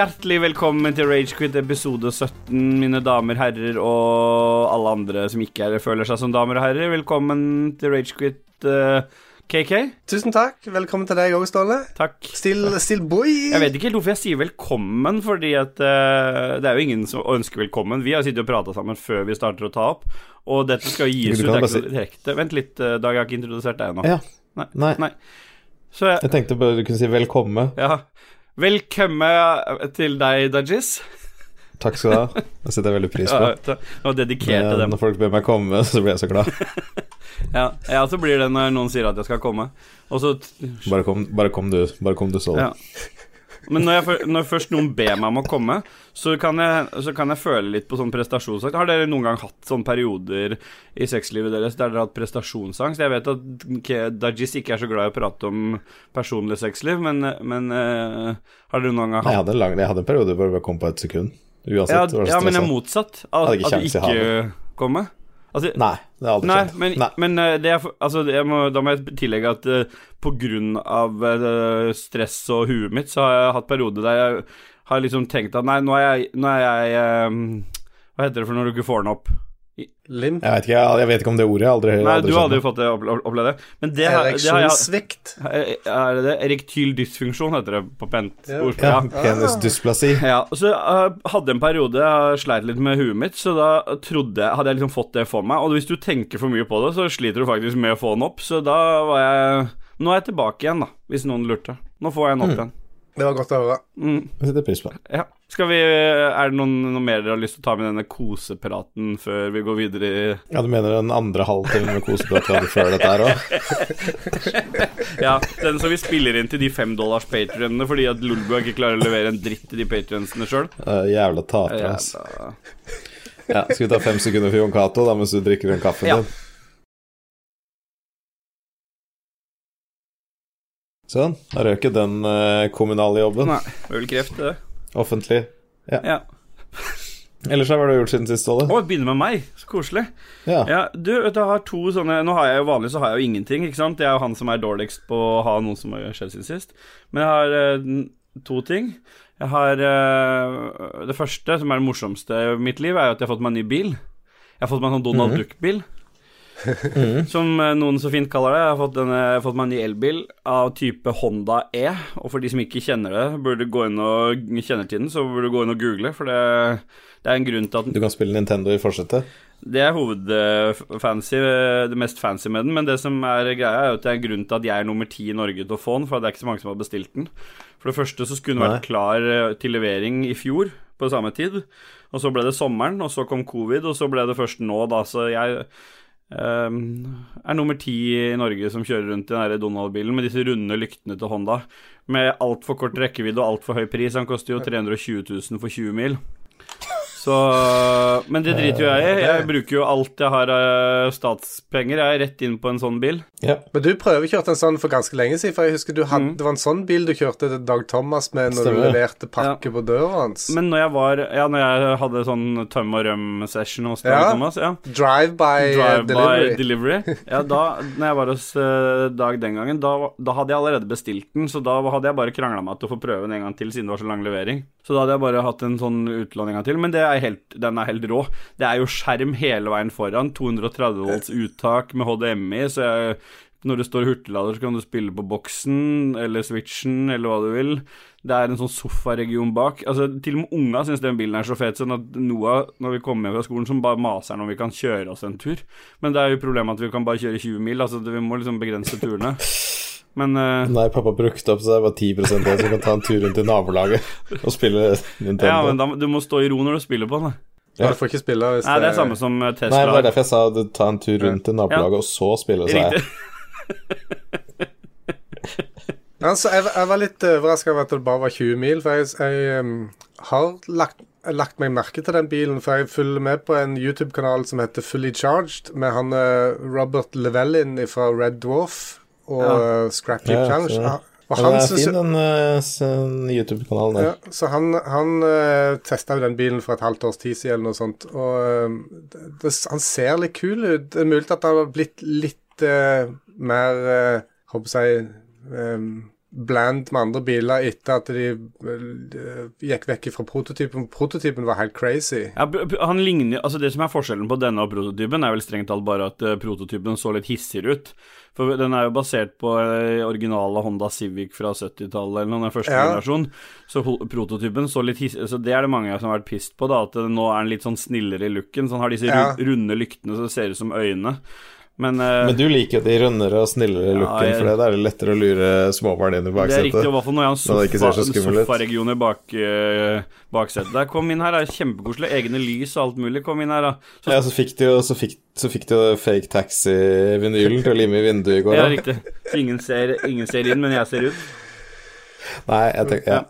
Hjertelig velkommen til Ragequit episode 17, mine damer, herrer og alle andre som ikke er, føler seg som damer og herrer. Velkommen til Ragequit, uh, KK. Tusen takk. Velkommen til deg òg, Ståle. Takk. Still, still boy. Jeg vet ikke helt hvorfor jeg sier velkommen, fordi at uh, det er jo ingen som ønsker velkommen. Vi har sittet og prata sammen før vi starter å ta opp, og dette skal gis ut. Direkte. Vent litt, eh, Dag, jeg har ikke introdusert deg ennå. Ja. Nei. Nei. Nei. Så jeg, Jeg tenkte bare du kunne si velkommen. ja. Velkommen til deg, Dajis. Takk skal du ha. Det setter jeg veldig pris på. Ja, Men dem. Når folk ber meg komme, så blir jeg så glad. Ja, ja, så blir det når noen sier at jeg skal komme. Så Bare kom, bare kom du, bare kom du, så Ja. Men når, jeg, når først noen ber meg om å komme, så kan jeg, så kan jeg føle litt på sånn prestasjonsangst. Har dere noen gang hatt sånne perioder i sexlivet deres der dere har hatt prestasjonsangst? Jeg vet at Dajis ikke er så glad i å prate om personlig sexliv, men, men uh, har dere noen gang hatt Jeg hadde lang, jeg hadde en periode hvor jeg kom på et sekund. Uansett. ja, ja, men jeg er motsatt. At, ikke at du ikke kommer. Altså, Nei, det har aldri Nei, skjedd. men, Nei. men eh, det er, altså, må, da må jeg tillegge at uh, på grunn av eh, stress og huet mitt, så har jeg hatt perioder der jeg har liksom tenkt at nei, nå er jeg, nå er jeg eh, Hva heter det for når du ikke får den opp? Limp. Jeg vet, ikke, jeg, vet ikke om det ordet. Jeg aldri, Nei, aldri du har aldri fått det opple- opplevd det. Men det, har- det har jeg Ereksjonssvikt. Er det det? Erektyl dysfunksjon heter det på pent Ja. ord. Ja, penis Penisdysplasi. Ja, så jeg hadde en periode jeg sleit litt med huet mitt, så da trodde hadde jeg liksom fått det for meg. Og hvis du tenker for mye på det, så sliter du faktisk med å få den opp. Så da var jeg Nå er jeg tilbake igjen, da, hvis noen lurte. Nå får jeg den opp igjen. Det var godt å høre. Mm, Jeg setter pris på det. ja. Vi Er det noen, noe mer dere har lyst til å ta med denne kosepraten før vi går videre i Ja, Du mener den andre halvtimen med koseprat vi hadde før dette her òg? Ja, den som vi spiller inn til de fem dollars patrionene fordi at Lulbo ikke klarer å levere en dritt til de patrionsene sjøl. Jævla tapere, ass. Ja, skal vi ta fem sekunder for Jon Cato da, mens du drikker den kaffen Ja. din? Sånn. Da røk den uh, kommunale jobben. Nei, det er vel kreft, det. Offentlig. Ja. Ellers hva har du gjort siden sist, Ståle? Å, begynne med meg. Så koselig. Ja. Ja, du, vet du, jeg har to sånne Nå har jeg jo vanlig så har jeg jo ingenting, ikke sant? Jeg er jo han som er dårligst på å ha noe som har skjedd siden sist. Men jeg har eh, to ting. Jeg har eh, Det første, som er det morsomste i mitt liv, er jo at jeg har fått meg en ny bil. Jeg har fått meg en sånn Donald Mhm. Duck-bil. Som eh, noen så fint kaller det. Jeg har fått, denne, fått meg en ny elbil av type Honda E. Og for de som ikke kjenner det, burde gå inn og kjenner til den, så burde du gå inn og google, for det, det er en grunn til at Du kan spille Nintendo i forsetet. det er hovedfancy, det mest fancy med den, men det som er greia, er at det er en grunn til at jeg er nummer ti i Norge til å få den, for det er ikke så mange som har bestilt den. For det første så skulle den vært Nei. klar eh, til levering i fjor, på samme tid, og så ble det sommeren, og så kom covid, og så ble det først nå, da, så jeg ehm, er nummer ti i Norge som kjører rundt i den Donald-bilen med disse runde lyktene til Honda, med altfor kort rekkevidde og altfor høy pris. Han koster jo 320 000 for 20 mil. Så Men det driter jo jeg i. Jeg bruker jo alt jeg har av statspenger, jeg er rett inn på en sånn bil. Ja. Men du prøvekjørte en sånn for ganske lenge siden, for jeg husker du hadde, Mm. det var en sånn bil du kjørte til Dag Thomas med når Stemmer. du leverte pakke på døra hans. Men når jeg var Ja, når jeg hadde sånn tøm og røm-session hos Dag Ja. Thomas, ja. Drive-by Drive-by delivery. delivery. Ja, da når jeg var hos eh, Dag den gangen, da, da hadde jeg allerede bestilt den, så da hadde jeg bare krangla meg til å få prøve den en gang til, siden det var så lang levering. Så da hadde jeg bare hatt en sånn utlån en gang til. Men det er helt, den er helt rå. Det er jo skjerm hele veien foran, 230 volts uttak med HDMI, så jeg når det står hurtiglader, så kan du spille på boksen eller switchen eller hva du vil. Det er en sånn sofaregion bak. Altså, Til og med unga syns den bilen er så fet, sånn at Noah, når vi kommer hjem fra skolen, som bare maser han om vi kan kjøre oss en tur. Men det er jo problemet at vi kan bare kjøre 20 mil, altså vi må liksom begrense turene. Men uh, Nei, pappa brukte opp, så det var 10 av som kan ta en tur rundt i nabolaget og spille Nintendo. ja, men da, du må stå i ro når du spiller på den. Ja, du får ikke spille hvis Nei, det er samme som Tesla. Nei, det var derfor jeg sa du ta en tur rundt i nabolaget, og så spille, sa jeg. Altså, jeg, jeg var litt overraska over at det bare var 20 mil, for jeg, jeg um, har lagt, lagt meg merke til den bilen, for jeg følger med på en YouTube-kanal som heter Fully Charged, med han eh, Robert Levellin fra Red Dwarf og Ja. Scrap Ja, Challenge. så- Han- Og Ja, han den er fin, den uh, YouTube-kanalen der. ja, så han, han uh, testa jo den bilen for et halvt års tid siden, eller noe sånt, og uh, det, det, han ser litt kul ut. Det er mulig at han har blitt litt uh, mer uh, Håper jeg um, bland med andre biler etter at de uh, gikk vekk fra prototypen. Prototypen var helt crazy. Ja, han ligner, altså Det som er forskjellen på denne og prototypen, er vel strengt talt bare at uh, prototypen så litt hissigere ut. For den er jo basert på uh, originale Honda Civic fra 70-tallet, eller den første ja. generasjon. Så prototypen så litt hissig Så det er det mange som har vært pissed på, da. At nå er den litt sånn snillere i looken. Så han har disse ja. runde lyktene så det ser ut som øyne. Men, uh, Men, du liker jo de rønnere og snillere looken, ja, jeg, for det er det lettere å lure småbarn inn i baksetet. Det er riktig, i hvert fall når jeg har sofa, sofaregioner bak, uh, baksetet. Der, kom inn her, det er kjempekoselig. Egne lys og alt mulig. Kom inn her, da. Så, ja, så fikk du jo så fikk, så fikk du fake taxi-vinylen til å lime i vinduet i går. Ja, riktig. Ingen ser, ingen ser inn, men jeg ser ut. Nei, jeg tenker ja.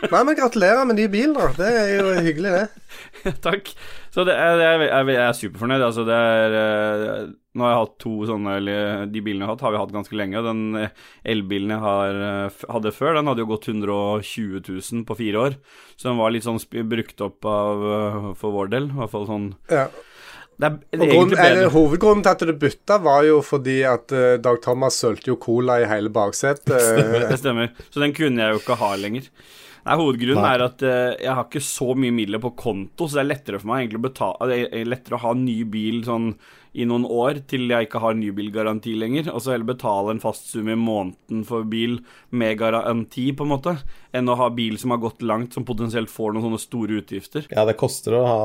Nei, men gratulerer med ny bil, da. Det er jo hyggelig, det. Takk. Så det er, jeg, er, jeg er superfornøyd. Altså, det er uh, Nå har jeg hatt to sånne eller, De bilene jeg har hatt, har vi hatt ganske lenge. Den eh, elbilen jeg har, uh, hadde før, den hadde jo gått 120 000 på fire år. Så den var litt sånn brukt opp av uh, for vår del. I hvert fall sånn ja. Grunn, eller, hovedgrunnen til at du bytta, var jo fordi at uh, Dag Thomas sølte jo cola i hele baksetet. det, stemmer. Så den kunne jeg jo ikke ha lenger. Nei, Hovedgrunnen Nei. er at uh, jeg har ikke så mye midler på konto, så det er lettere for meg egentlig å betale Det er lettere å ha en ny bil sånn i noen år til jeg ikke har nybilgaranti lenger, og så heller betale en fast sum i måneden for bil med garanti, på en måte, enn å ha bil som har gått langt, som potensielt får noen sånne store utgifter. Ja, det koster å ha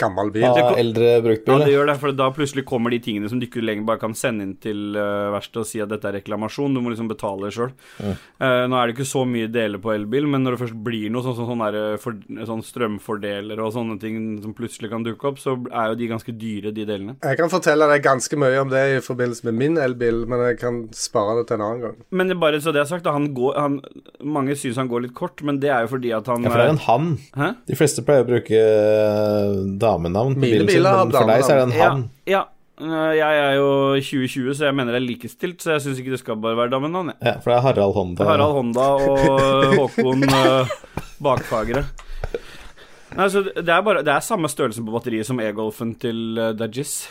Gammel bil. Ha eldre bruktbil. Ja, det gjør det, for da plutselig kommer de tingene som du ikke lenger bare kan sende inn til uh, verkstedet og si at dette er reklamasjon, du må liksom betale sjøl. Mm. Uh, nå er det ikke så mye deler på elbil, men når det først blir noe sånn, sånn, sånn, der, for, sånn strømfordeler og sånne ting som plutselig kan dukke opp, så er jo de ganske dyre, de delene. Jeg kan fortelle deg ganske mye om det i forbindelse med min elbil, men jeg kan spare det til en annen gang. Men bare så det er sagt, han går, han, mange syns han går litt kort, men det er jo fordi at han Ja, for det er en han. Hæ? De fleste pleier å bruke eh, damenavn på bilen sin, men for deg så er det en han. Ja, ja. Eh, jeg er jo 2020, så jeg mener det er likestilt, så jeg syns ikke det skal bare være damenavn. Ja, for det er Harald Honda. Harald Honda og Håkon Bakfagre. Nei, så det, er bare, det er samme størrelse på batteriet som e-golfen til Dajis.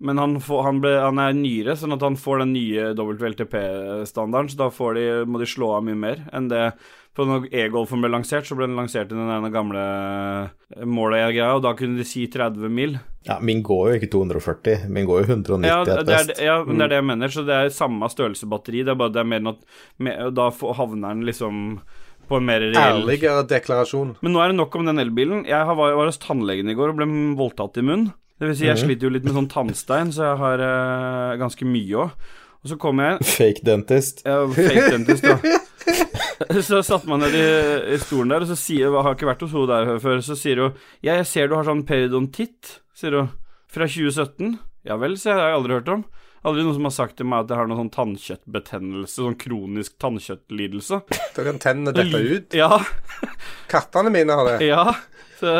Men han, får, han, ble, han, er nyere, sånn at han får den nye WLTP-standarden. Så da de, må de slå av mye mer enn det For når e-golfen ble lansert, så ble den lansert i den gamle eh, målet-greia, og da kunne de si 30 mil. Ja, min går jo ikke 240, min går jo 190 ja, det er, ja, men det er det jeg mener. Så det er samme størrelse batteri, det er bare det er mer at Da havner den liksom på en mer reell Ærligere deklarasjon. Men nå er det nok om den elbilen. Jeg var, var hos tannlegen i går og ble voldtatt i munnen. Det vil si, jeg mhm. sliter jo litt med sånn tannstein, så jeg har uh, ganske mye òg. Og så kom jeg Fake dentist. Ja, fake dentist, da. så satte man ned i, i, stolen der, og så sier Jeg har ikke vært hos henne der før. Så sier hun Ja, jeg ser du har sånn periodontitt, sier hun. Fra 2017. Ja vel, sier jeg. Det har jeg aldri hørt om. Aldri noen som har sagt til meg at jeg har noen sånn tannkjøttbetennelse, sånn kronisk tannkjøttlidelse. Da kan tennene dette ut? Ja. Kattene mine har det. Ja. Så,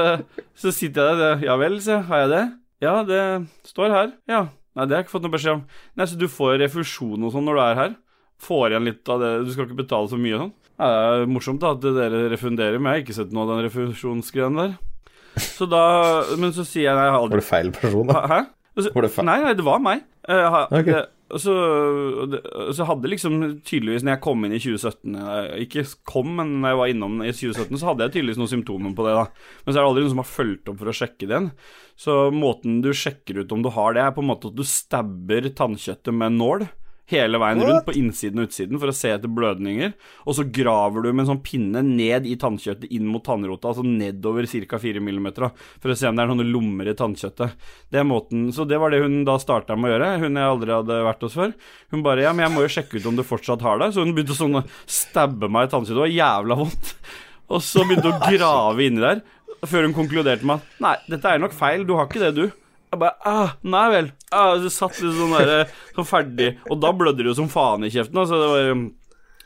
så sitter jeg der. Ja vel, sier jeg. Har jeg det? Ja, det står her. Ja. Nei, det har jeg ikke fått noe beskjed om. Nei, Så du får refusjon og sånn når du er her? Får igjen litt av det Du skal ikke betale så mye og sånn? Det er morsomt da at dere refunderer, men jeg har ikke sett noe av den refusjonsgreia der. Så da Men så sier jeg nei, jeg har aldri Var det feil person, da? Hæ? Så? Nei, nei, det var meg. Jeg, har, okay. det, så, så, hadde liksom tydeligvis Når jeg kom inn i 2017 Ikke kom, men når jeg var innom i 2017, så hadde jeg tydeligvis noen symptomer på det. da Men så er det aldri noen som har fulgt opp for å sjekke det igjen. Så måten du sjekker ut om du har det, er på en måte at du stabber tannkjøttet med en nål hele veien rundt på innsiden og utsiden for å se etter blødninger. Og så graver du med en sånn pinne ned i tannkjøttet inn mot tannrota, altså nedover ca. 4 mm, for å se om det er noen lommer i tannkjøttet. Det er måten, Så det var det hun da starta med å gjøre, hun jeg aldri hadde vært hos før. Hun bare Ja, men jeg må jo sjekke ut om du fortsatt har det. Så hun begynte sånn å stabbe meg i tannkjøttet. Det var jævla vondt. Og så begynte hun å grave inni der, før hun konkluderte med at nei, dette er nok feil, du har ikke det, du. Jeg bare ah, Nei vel. Ah, så satt litt sånn der, sånn ferdig. Og da blødde det jo som faen i kjeften. Altså, det var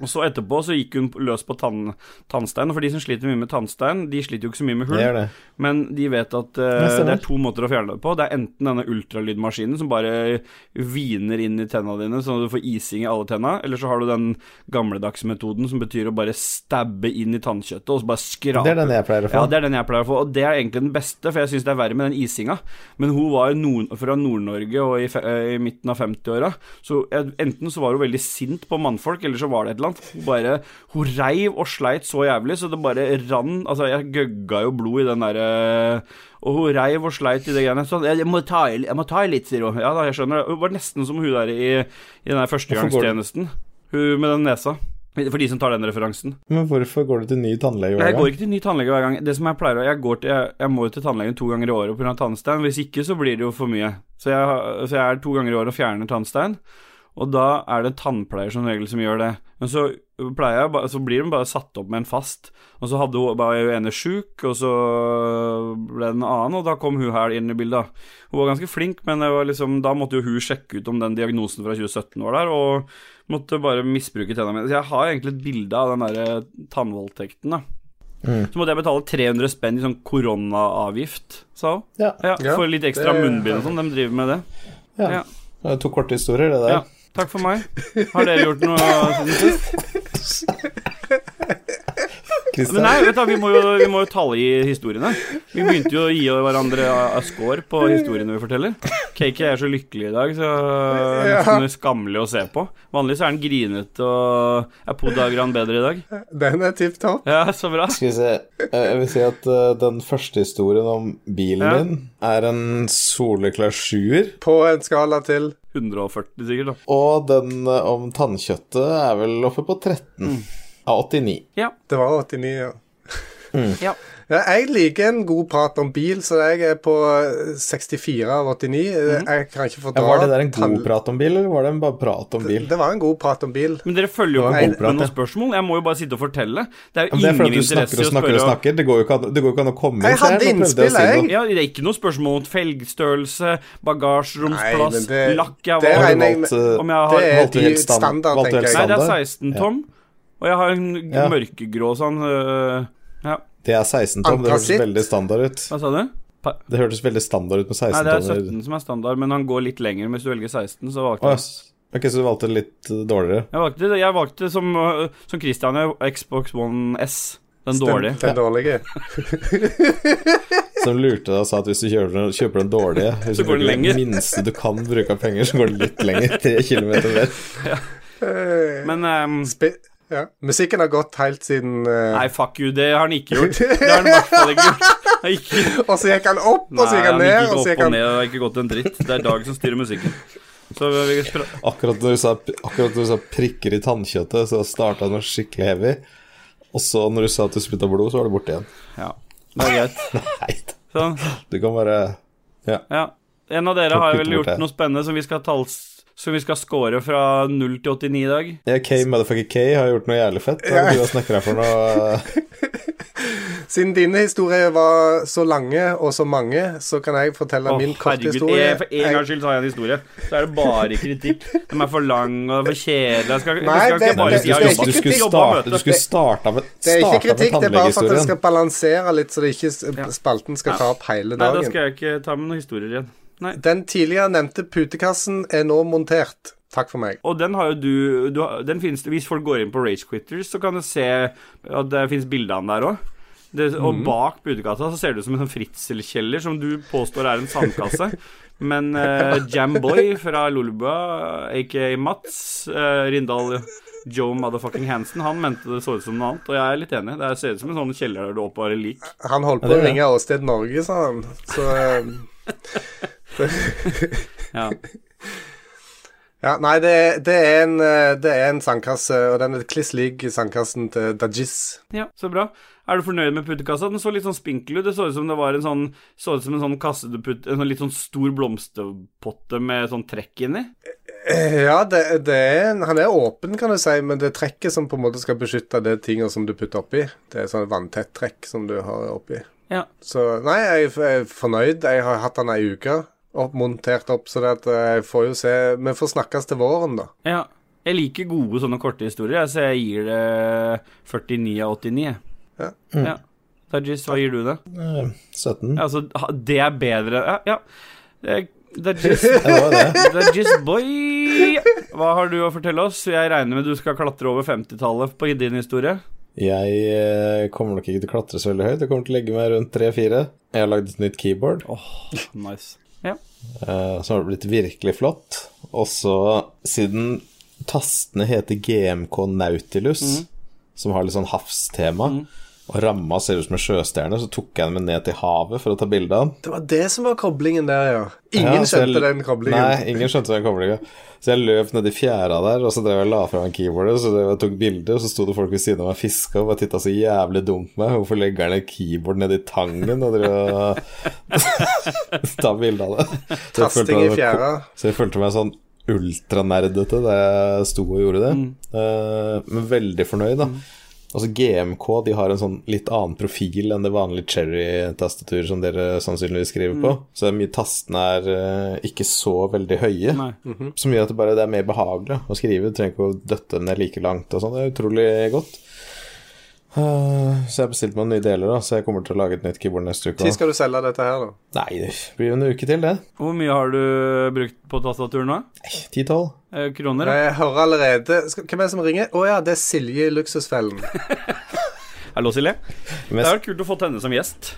og så etterpå så gikk hun løs på tann, tannstein. For de som sliter mye med tannstein, de sliter jo ikke så mye med hull. Det det. Men de vet at uh, det er to måter å fjerne det på. Det er enten denne ultralydmaskinen som bare hviner inn i tenna dine sånn at du får ising i alle tenna, eller så har du den gamledagse metoden som betyr å bare stabbe inn i tannkjøttet og så bare skrape. Det er den jeg pleier å få. Ja, det er den jeg pleier å få. Og det er egentlig den beste, for jeg syns det er verre med den isinga. Men hun var nord fra Nord-Norge og i, i, midten av 50-åra, så enten så var hun veldig sint på mannfolk, eller så var det et eller annet kamp. Hun bare Hun reiv og sleit så jævlig, så det bare rann Altså, jeg gøgga jo blod i den derre Og hun reiv og sleit i det greiene. Sånn, jeg må ta i, jeg må ta i litt, sier hun. Ja da, jeg skjønner det. Hun var nesten som hun der i, i den der førstegangstjenesten. Hun med den nesa. For de som tar den referansen. Men hvorfor går du til ny tannlege hver gang? Jeg går ikke til ny tannlege hver gang. Det som Jeg pleier Jeg, går til, jeg, jeg må jo til tannlegen to ganger i året pga. tannstein. Hvis ikke så blir det jo for mye. Så jeg, så jeg er to ganger i året og fjerner tannstein. Og da er det en tannpleier som regel som gjør det. Men så pleier Så blir hun bare satt opp med en fast. Og så hadde hun bare hun ene sjuk, og så ble det en annen, og da kom hun her inn i bildet. Hun var ganske flink, men det var liksom, da måtte jo hun sjekke ut om den diagnosen fra 2017 var der, og måtte bare misbruke tennene mine. Så jeg har egentlig et bilde av den derre tannvoldtekten, da. Så måtte jeg betale 300 spenn i sånn koronaavgift, sa hun. Ja. Ja, Ja, for litt ekstra det- munnbind og sånn. De driver med det. Ja. Ja. Det er to korte historier, det der. Ja. Takk for meg. Har dere gjort noe siden sist? Men nei, vet du, vi må jo, vi må jo tallgi historiene. Vi begynte jo å gi hverandre score på historiene vi forteller. Cakey er så lykkelig i dag, så det er nesten skammelig å se på. Vanligvis er han grinete og Er Podagran bedre i dag? Den er tipp topp. Ja, så bra. skal vi se Eh, Jeg vil si at eh, den første historien om bilen Ja. din er en soleklar sjuer. På en skala til 140 sikkert, da. Og den eh, om tannkjøttet er vel oppe på 13 av 89. Ja. Det var 89, ja. ja. Ja, jeg liker en god prat om bil, så jeg er på 64 av 89. Jeg kan ikke Ja, var det der en god tann- prat om bil, eller var det en bare prat om bil? Det var en god prat om bil. Men dere følger jo ikke opp med noen spørsmål. Jeg må jo bare sitte og fortelle. Det er jo det er fordi ingen du snakker interesse og i å snakker og spørre snakker. Det går jo ikke an, det går ikke an å komme inn. Jeg hadde innspill, jeg. Ja, det er ikke noe spørsmål om felgstørrelse, bagasjeromsplass, Nei, det- lakk jeg det var Har regner jeg valgt, med- eh, Om jeg har Det er de helt standard, tenker jeg. Nei, det er 16 tom. Og jeg har en mørkegrå sånn øh, Ja, Det er 16 tom. Det hørtes veldig standard ut. hva sa du? Pa Det hørtes veldig standard ut med 16 Nei, det er tommer. 17 som er standard, men han går litt lenger. Hvis du velger 16, så valgte jeg yes. Ok, så du valgte litt eh, dårligere. Jeg valgte, jeg valgte som, øh, som Christian, Xbox One S. Den Den, dårlige. den dårlige. Som lurte deg og sa at hvis du kjøper den, kjøper den dårlige Hvis Så du går den lenger. det minste du kan bruke av penger, så går det litt lenger. Tre kilometer mer. Ja. Men spi- ja. Musikken har gått helt siden uh... Nei, fuck you, det har han ikke gjort. Det har han i hvert fall ikke gjort. Ikke, Og så gikk han opp, og så gikk han ned, gikk og så opp gikk og han ned og har ikke gått en dritt. Det er Dag som styrer musikken. Så vi pra Akkurat når du sa, akkurat når du sa prikker i tannkjøttet, så starta den skikkelig heavy. Og så når du sa at du spytta blod, så var det borte igjen. Ja, det er greit. Nei, Sånn. du kan bare Ja. Ja. En av dere har vel gjort noe spennende som vi skal tals som vi skal score fra 0 til 89 i dag. Ja, K, motherfucker K, har gjort noe jævlig fett. Hva er det du snakker snekra for noe? Siden dine historier var så lange og så mange, så kan jeg fortelle Å, min korte historie. jeg- for en gangs skyld tar jeg en historie. Så er det bare kritikk. De er for lang og for kjedelige. Jeg skal, Nei, skal det- ikke bare det- det er. Du skulle starte, du skulle starta med Det er ikke kritikk, det er bare for at det skal balansere litt, så det ikke spalten skal ta opp hele dagen. Nei, da skal jeg ikke ta med noen historier igjen. Nei. Den tidligere nevnte putekassen er nå montert. Takk for meg. Og den har jo du, du den finnes, Hvis folk går inn på Rage Quitters, så kan du se at det finnes bilde av den der òg. Og Mhm. bak Budekassa så ser det ut som en sånn fritselkjeller som du påstår er en sandkasse. Men uh, Jamboy fra Lolbua, aka Mats uh, Rindal Joe Motherfucking Hansen, han mente det så ut som noe annet, og jeg er litt enig. Det ser ut som en sånn kjeller der du oppbevarer lik. Han holdt Ja, på det å ringe Åsted Norge, sa han. Så eh, Ja. Ja, nei, det, det, er en, eh, det er en sandkasse, og den er kliss lik sandkassen til Dajis. ja, så bra. Er du fornøyd med puttekassa? Den så litt sånn spinkel ut. Det så ut som det var en sånn Så ut som en sånn kasse du putter En sånn litt sånn stor blomsterpotte med sånn trekk inni. Eh, Ja, det, det er en, han er åpen, kan du si, men det trekket som på en måte skal beskytte det tinga som du putter oppi. Det er sånn vanntett trekk som du har oppi. Ja. Så nei, jeg er fornøyd. Jeg har hatt den ei uke opp, montert opp, så det at jeg får jo se Vi får snakkes til våren, da. Ja. Jeg liker gode sånne korte historier, så jeg gir det 49 av 89. Ja. Ja. ja. Dajis, hva gir du det? Eh, 17. Altså, det er bedre Ja, ja. Dajis det. Dajis boy! Hva har du å fortelle oss? Jeg regner med du skal klatre over 50-tallet på din historie. Jeg eh, kommer nok ikke til å klatre så veldig høyt. Jeg kommer til å legge meg rundt 3-4. Jeg har lagd et nytt keyboard Åh, nice. Ja. Så som har blitt virkelig flott. Og så, siden Tastene heter GMK Nautilus, som har litt sånn havstema. Og ramma ser ut som en sjøstjerne, så tok jeg den med ned til havet for å ta bilde av den. Det var det som var koblingen der, ja. Ingen Ja, skjønte den koblingen. Nei, ingen skjønte den koblingen. Så jeg løp nedi fjæra der, og så drev jeg la fra meg keyboardet, så jeg tok bilder, og så sto det folk ved siden av meg fiska og bare titta så jævlig dumt på meg. Hvorfor legger han et keyboard nedi tangen og drev og ta bilde av det? Tasting i fjæra. Så jeg følte meg sånn ultranerdete da jeg sto og gjorde det. Eh, men veldig fornøyd, da. Altså GMK de har en sånn litt annen profil enn det vanlige cherry-tastaturet som dere sannsynligvis skriver på. Så det er mye tastene er eh, ikke så veldig høye. Nei. Som gjør at det bare det er mer behagelig å skrive. Du trenger ikke å døtte ned like langt og sånn. Det er utrolig godt. Eh, så jeg har bestilt meg nye deler, da, så jeg kommer til å lage et nytt keyboard neste uke. Når skal du selge dette her, da? Nei, det blir jo en uke til, det. Hvor mye har du brukt på tastaturet nå? 10-12. Eh, kroner? Jeg hører allerede Hvem er det som ringer? Å ja, det er Silje i Luksusfellen. Hallo, Silje. Det hadde vært kult å få henne som gjest.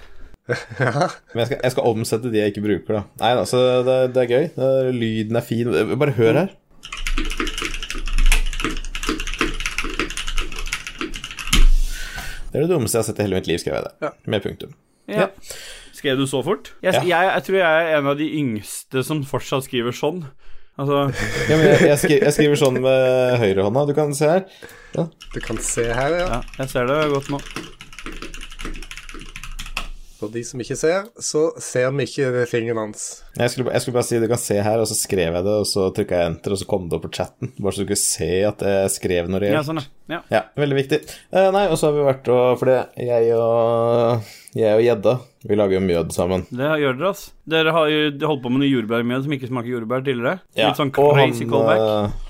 men jeg, skal, jeg skal omsette de jeg ikke bruker, da. Nei da, så det, det er gøy. Det, lyden er fin. Bare hør her. Det er det dummeste jeg har sett i hele mitt liv, skrev jeg det. Ja. Med punktum. Ja. Skrev du så fort? Jeg, Ja. jeg, jeg tror jeg er en av de yngste som fortsatt skriver sånn. Altså Ja, men jeg, jeg, skriver, jeg skriver sånn med høyrehånda. Du kan se her. Du kan se her, ja. Ja, jeg ser det godt nå. For de som ikke ser, så ser vi ikke fingeren hans. Jeg skulle, jeg skulle bare si du kan se her, og så skrev jeg det, og så trykka jeg enter, og så kom det opp på chatten. Bare så du kunne se at jeg skrev noe Ja, reelt. sånn, ja. ja. Ja, veldig viktig. Uh, nei, og så har vi vært og For det, jeg og Jeg og gjedda, vi lager jo mjød sammen. Det gjør dere, ass. Dere har jo holdt på med noe jordbærmjød som ikke smaker jordbær tidligere. Ja, Litt sånn og crazy han, callback. eh,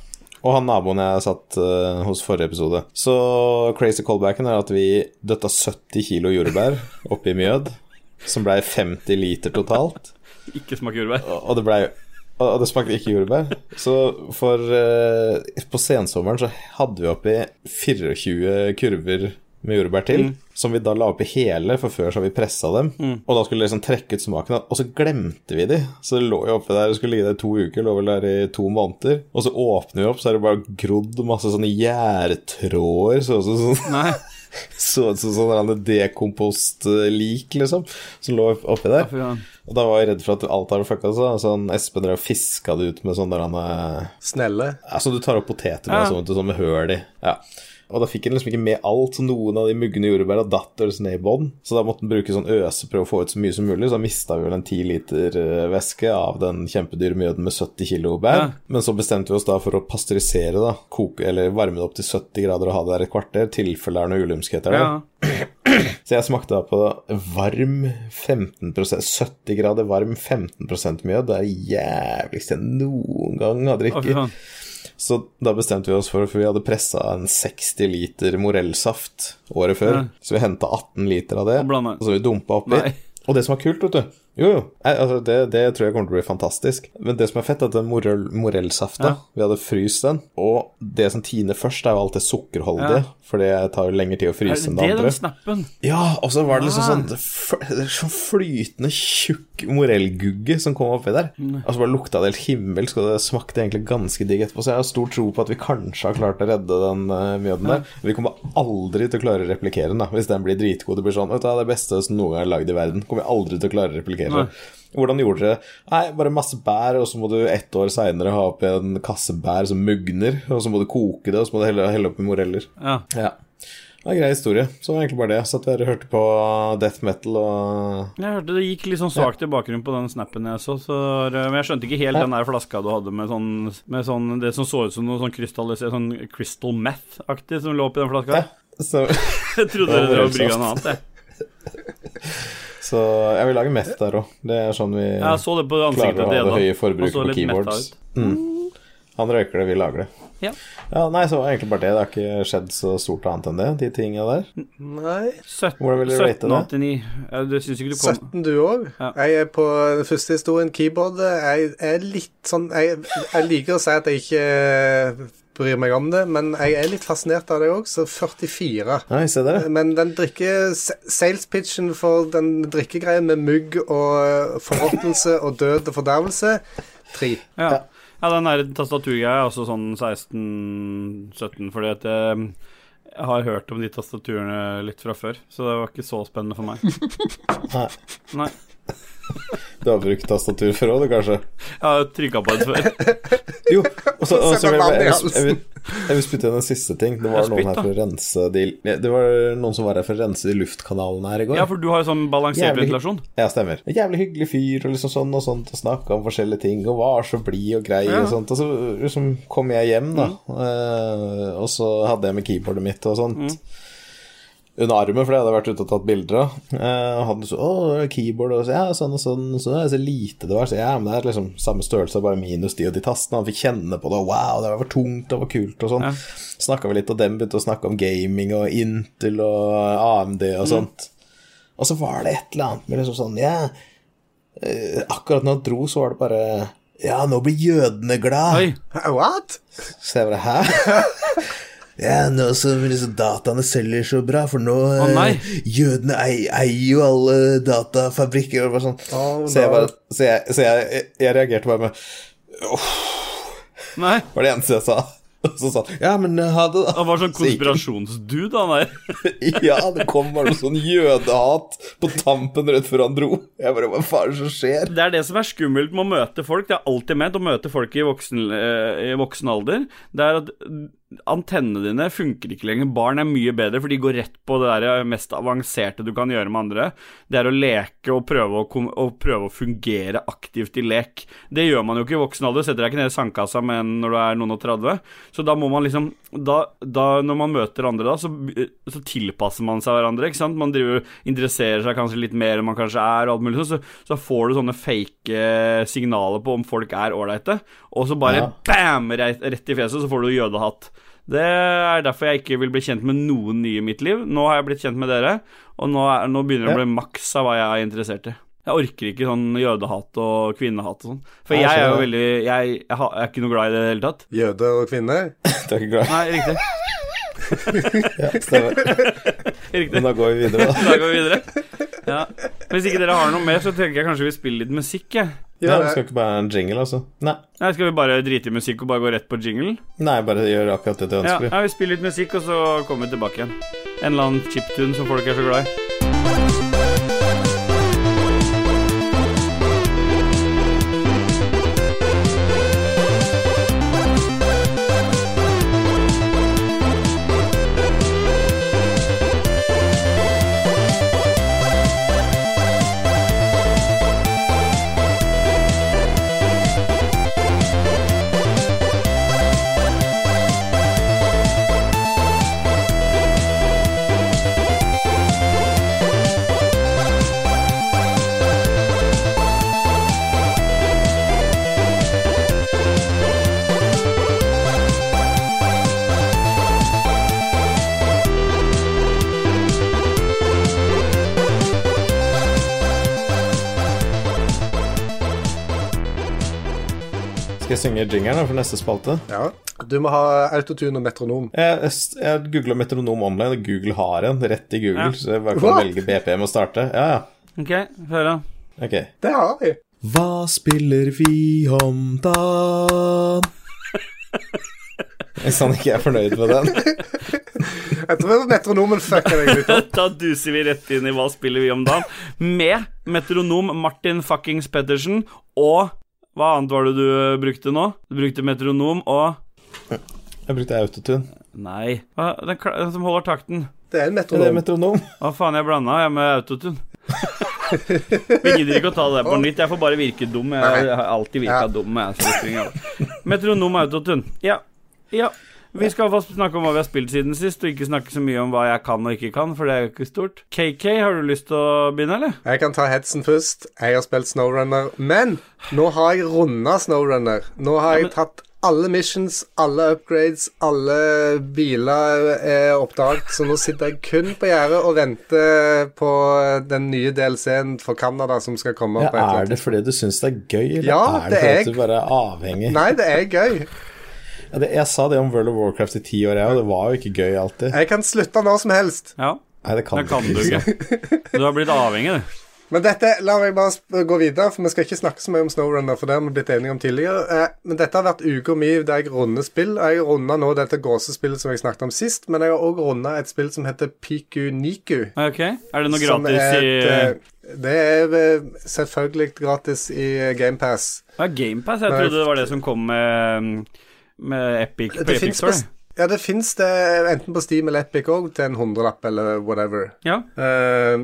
Og han naboen jeg satt uh, hos forrige episode. Så crazy callbacken er at vi døtta 70 kilo jordbær oppi mjød, som blei 50 liter totalt. Ikke smaker jordbær. Og det ble, og det smakte ikke jordbær. Så for eh, På sensommeren så hadde vi oppi 24 kurver med jordbær til, Mm. som vi da la oppi hele, for før så har vi pressa dem. Og da skulle det liksom trekke ut smaken, og så glemte vi de. Så det lå jo oppi der, det skulle ligge der i to uker, lå vel der i to måneder. Og så åpner vi opp, så er det bare grodd masse sånne gjærtråder, så sånn Nei. så ut som sånn dekompost-lik, liksom, som lå oppi der. Og da var jeg redd for at alt hadde fucka seg. Sånn Espen drev og fiska det ut med sånn der han Snelle? Ja, så du tar opp poteter med Ja. sånn, sånn med høl i. Ja. Og da fikk han liksom ikke med alt, så noen av de mugne jordbæra datt ned i bånn. Så da måtte han bruke sånn øse, prøve å få ut så mye som mulig. Så da mista vi vel en ti liter eh, væske av den kjempedyre mjøden med 70 kilo bær. Ja. Men så bestemte vi oss da for å pasteurisere, da. Koke, eller varme det opp til 70 grader og ha det der et kvarter. tilfelle det er noe ulymskheter der. Ja. Så jeg smakte da på varm 15% 70 grader varm 15 mjød. Det er det jævligste jeg noen gang har drukket. Så da bestemte vi oss for, for vi hadde pressa en 60 liter morellsaft året før. Ja. Så vi henta 18 liter av det, Og og så vi dumpa oppi. Nei. Og det som var kult, vet du Jo, jo, altså det, det tror jeg kommer til å bli fantastisk. Men det som er fett, er at den morell, morellsafta Ja. Vi hadde fryst den, og det som tiner først, er jo alt det sukkerholdige. Ja. For det tar jo lengre tid å fryse det enn det andre. den snappen? Ja, og så var det liksom Ah. sånn, sånn flytende tjukk morellgugge som kom oppi der. Mm. Og så bare lukta det helt himmelsk, og det smakte egentlig ganske digg etterpå. Så jeg har stor tro på at vi kanskje har klart å redde den uh, mjøden der. Vi kommer aldri til å klare å replikere den, da. Hvis den blir dritgod. Det blir sånn, vet du, det beste som noen gang er lagd i verden. Kommer vi aldri til å klare å replikere. Nei. Hvordan gjorde dere det? Nei, bare masse bær, og så må du ett år seinere ha oppi en kasse bær som mugner, og så må du koke det, og så må du helle, helle oppi moreller. Ja. Ja. Det var en grei historie. Så var egentlig bare det. Så at dere hørte på death metal og Jeg hørte det gikk litt sånn svakt i bakgrunnen på den snappen jeg så, så men jeg skjønte ikke helt den der flaska du hadde med sånn, med sånn Det som så ut som noe sånn krystallisert Sånn crystal meth-aktig som lå oppi den flaska. Ja. Så, Jeg trodde dere drev helt brygga noe annet, jeg. så jeg vil lage meth der òg. Det er sånn vi ja, det klarer å ha det høye Og forbruket på keyboards. ut. Han røyker det, vi lager det. Ja. Ja, Nei, så egentlig bare det. Det har ikke skjedd så stort annet enn det, de tinga der. Nei. 17, Hvordan vil du rate det? 1789. Ja, det syns ikke du kom 17 du òg. Ja. Jeg er på den første historien, keyboardet. Jeg er litt sånn Jeg, jeg liker å si at jeg ikke eh, bryr meg om det, men jeg er litt fascinert av det òg, så 44. Nei, se det. Men den drikke sales pitchen for den drikkegreien med mugg og eh, forråtnelse og død og fordervelse 3. Ja. Ja, den der tastaturgreia er også sånn 16-17, fordi at jeg, har hørt om de tastaturene litt fra før, så det var ikke så spennende for meg. Nei. Nei. Du har brukt tastatur før òg, du, kanskje? Jeg har trykka på det før. Jo, og så og så vil jeg, jeg, jeg, vil, jeg vil spytte inn en siste ting. Det var spytt, noen her for å rense de Det var noen som var her for å rense de luftkanalene her i går. Ja, for du har jo sånn balansert Jævlig. ventilasjon. Ja, stemmer. En jævlig hyggelig fyr og liksom sånn og sånt, og snakka om forskjellige ting, og var så blid og grei Ja. og sånt. Og så liksom kom jeg hjem, da, mm. og så hadde jeg med keyboardet mitt og sånt. Under armen, for det hadde jeg vært ute og tatt bilder av. Eh, og hadde så, å, keyboard og så, ja, sånn og sånn, så, ja, så lite det var. Så ja, men det er liksom samme størrelse, bare minus de og de tastene. Han fikk kjenne på det, og wow, det var tungt, det var kult og sånn. Ja. Snakka vi litt, og dem begynte å snakke om gaming og Intel og AMD og sånt. Og så var det et eller annet med liksom sånn, ja eh, Akkurat når han dro, så var det bare Ja, nå blir jødene glad. Oi. What? Så jeg bare Hæ? Ja, nå som liksom dataene selger så bra, for nå Å, nei. eh, Jødene eier, jo alle datafabrikker og bare sånn. Oh, så jeg bare Så jeg, så jeg, jeg, jeg reagerte bare med Nei. var det eneste jeg sa. Så sa han ja, men eh, ha det, da. Han var sånn konspirasjonsdude, han der. Ja, det kom bare noe sånn jødehat på tampen rett før han dro. Jeg bare Hva faen er det som skjer? Det er det som er skummelt med å møte folk. Det er alltid ment å møte folk i voksen, eh, i voksen alder. Det er at antennene dine funker ikke lenger. Barn er mye bedre, for de går rett på det der mest avanserte du kan gjøre med andre. Det er å leke og prøve å, og prøve å fungere aktivt i lek. Det gjør man jo ikke i voksen alder. Setter deg ikke ned i sandkassa med en når du er noen og 30. Så da må man liksom da, da Når man møter andre da, så, så tilpasser man seg hverandre, ikke sant. Man driver interesserer seg kanskje litt mer enn man kanskje er, og alt mulig sånn. Så, så får du sånne fake signaler på om folk er ålreite, og så bare Ja. bam! Rett, rett i fjeset, så får du jødehatt. Det er derfor jeg ikke vil bli kjent med noen nye i mitt liv. Nå har jeg blitt kjent med dere, og nå, er, nå begynner det å bli maks av hva jeg er interessert i. Jeg orker ikke sånn jødehat og kvinnehat og sånn. For jeg, jeg er jo veldig jeg, jeg, jeg er ikke noe glad i det i det hele tatt. Jøde og kvinne? Du er ikke glad? Nei, riktig. Ja, stemmer. riktig. Men da går vi videre, da. Da går vi videre. Ja. Hvis ikke dere har noe mer, så tenker jeg kanskje vi spiller litt musikk, jeg. Ja, Nei, skal ikke bare være en jingle, altså? Nei. Nei, Skal vi bare drite i musikk og bare gå rett på jingle? Nei, bare gjør akkurat det du Ja, ønsker. ja, vi spiller litt musikk, og så kommer vi tilbake igjen. En eller annen chiptune som folk er så glad i. synge jingeren for neste spalte? Ja. Du må ha autotune og metronom. Jeg, jeg googla metronom online, og Google har en rett i Google. Ja. Så jeg bare kan What? velge BPM og starte. Ja, ja. Ok, hør da. Ok. Det har vi. Hva spiller vi om dagen? Hvis han ikke er fornøyd med den. Jeg tror metronomen fucker deg litt opp. Da duser vi rett inn i Hva spiller vi om dagen? Med metronom Martin fuckings Pettersen og Hva annet var det du eh, brukte nå? Du brukte metronom og Jeg brukte autotune. Nei, hva, den, den som holder takten. Det er en metronom. det er metronom? Hva faen, jeg blanda jeg med autotune. Vi gidder ikke å ta det på nytt. Jeg får bare virke dum. Jeg, har alltid virka Ja. dum. Jeg, så det spiller. Metronom autotune. Ja. ja. Vi skal snakke om hva vi har spilt siden sist, og ikke snakke så mye om hva jeg kan og ikke kan, for det er jo ikke stort. KK, har du lyst til å begynne, eller? Jeg kan ta headsen først. Jeg har spilt Snowrunner. Men nå har jeg runda Snowrunner. Nå har jeg men- tatt alle missions, alle upgrades, alle biler er oppdaget, så nå sitter jeg kun på gjerdet og venter på den nye DLC-en for Canada som skal komme. Ja, på et eller er det fordi du syns det er gøy, eller Ja, er det det fordi er- du bare er avhengig? Nei, det er gøy. Ja, det, jeg sa det om World of Warcraft i ti år, jeg, og det var jo ikke gøy alltid. Jeg kan slutte når som helst. Ja. Nei, det kan, Det kan du ikke. Du har blitt avhengig, du. Men dette, la meg bare sp- gå videre, for vi skal ikke snakke så mye om Snowrunner, for det har vi blitt enige om tidligere. Eh, men dette har vært uka mi der jeg runder spill. Jeg har runda nå dette gåsespillet som jeg snakket om sist, men jeg har òg runda et spill som heter Piku Niku. Ok, Er det noe gratis et, i eh, Det er eh, selvfølgelig gratis i GamePass. Ja, GamePass? Jeg trodde det var det som kom med, med Epic på Det Epic Store. på, ja, det fins det enten på Steam eller Epic òg, til en hundrelapp eller whatever. Ja. Uh,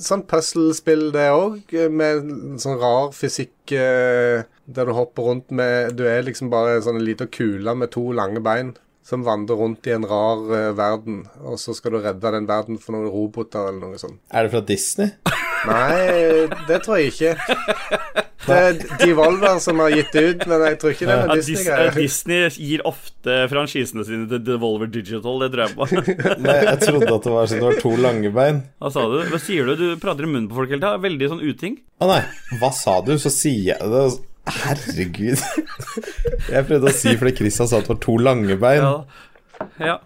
sånn puzzlespill det òg, med sånn rar fysikk uh, der du hopper rundt med Du er liksom bare en sånn liten kule med to lange bein som vandrer rundt i en rar uh, verden, og så skal du redde den verden for noen roboter eller noe sånt. Er det fra Disney? Nei, det tror jeg ikke. Det er Devolver som har gitt det ut, men jeg tror ikke det er Ja, noe Dis eh, Disney-greier. Disney gir ofte franchisene sine til Devolver Digital, det tror jeg på. Nei, jeg trodde at det var sånn det var to lange bein. Hva sa du? Hva sier du? Du prater i munnen på folk hele tida. Veldig sånn uting. Å nei, hva sa du? Så sier jeg det. Herregud. Jeg prøvde å si fordi Christian sa at det var to lange bein. Ja.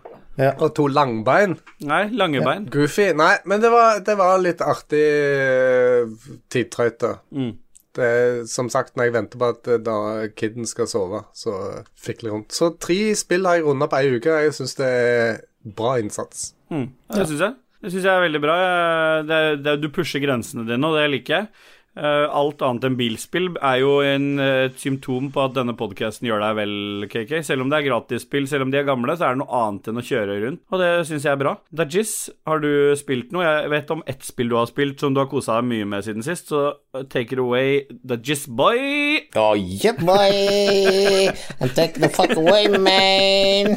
ja. Og to langbein. Nei, lange bein. Goofy. Nei, men det var, det var litt artig uh, tidtrøyte. Mm. Det er som sagt når jeg venter på at eh, da kiden skal sove, så fikler jeg rundt. Så tre spill har jeg runda på ei uke. Jeg syns det er bra innsats. Mm. Det syns jeg. Det syns jeg er veldig bra. Det, det, du pusher grensene dine, og det liker jeg. Eh, alt annet enn bilspill er jo en, eh, et symptom på at denne podkasten gjør deg vel, KK. Selv om det er gratisspill, selv om de er gamle, så er det noe annet enn å kjøre rundt. Og det syns jeg er bra. Dajis, har du spilt noe? Jeg vet om ett spill du har spilt som du har kosa deg mye med siden sist, så eh, take it away, Dajis boy! Oh, yeah, boy. And take the fuck away, man.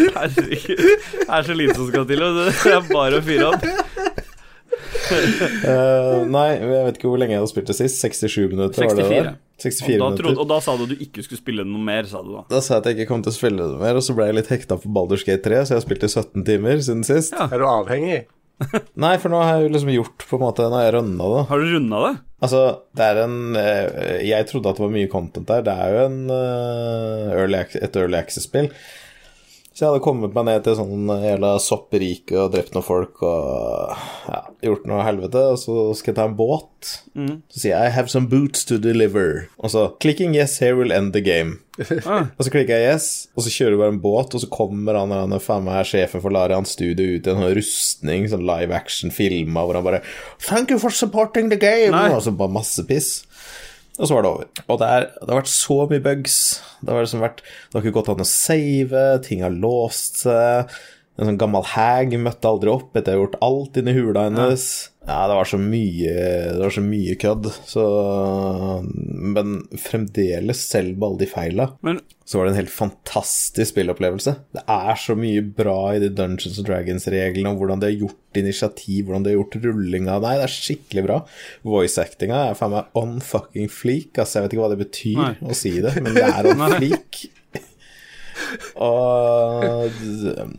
Herregud. Det er så lite som skal til, og det er bare å fyre opp. Eh, nei, jeg vet ikke hvor lenge jeg har spilt det sist. 67 minutter, var det det? 64. der? 64 Og da, trodde, og da sa du at du ikke skulle spille noe mer, sa du da. Da sa jeg at jeg ikke kom til å spille noe mer, og så ble jeg litt hekta på Baldur's Gate 3, så jeg har spilt i 17 timer siden sist. Ja. Er du avhengig? Nei, for nå har jeg jo liksom gjort på en måte Nå har jeg runda det. Har du runda det? Altså, det er en eh, Jeg trodde at det var mye content der. Det er jo en uh, early, et early access-spill. Så jeg hadde kommet meg ned til sånn jævla sopperike og drept noen folk og ja, gjort noe helvete, og så skal jeg ta en båt. Så sier jeg 'I have some boots to deliver', og så 'clicking yes here will end the game'. Ah. Og så klikker jeg yes, og så kjører vi bare en båt, og så kommer han, han er faen meg sjefen for Larian Studio ut i en sånn rustning, sånn live action-filma, hvor han bare 'Thank you for supporting the game', Nei. og så bare masse piss. Og så var det over. Og det, er, det har vært så mye bugs. Det har, liksom vært, det har ikke gått an å save, ting har låst seg. En sånn gammel hag møtte aldri opp etter jeg har gjort alt inni hula hennes. Ja, det var så mye Det var så mye kødd. Så Men fremdeles, selv med alle de feila, Men så var det en helt fantastisk spillopplevelse. Det er så mye bra i de Dungeons and Dragons-reglene, om hvordan de har gjort initiativ, hvordan de har gjort rullinga. Nei, det er skikkelig bra. Voice-actinga er faen meg on fucking fleak. Altså, jeg vet ikke hva det betyr Nei. å si det, men det er on fleak. Og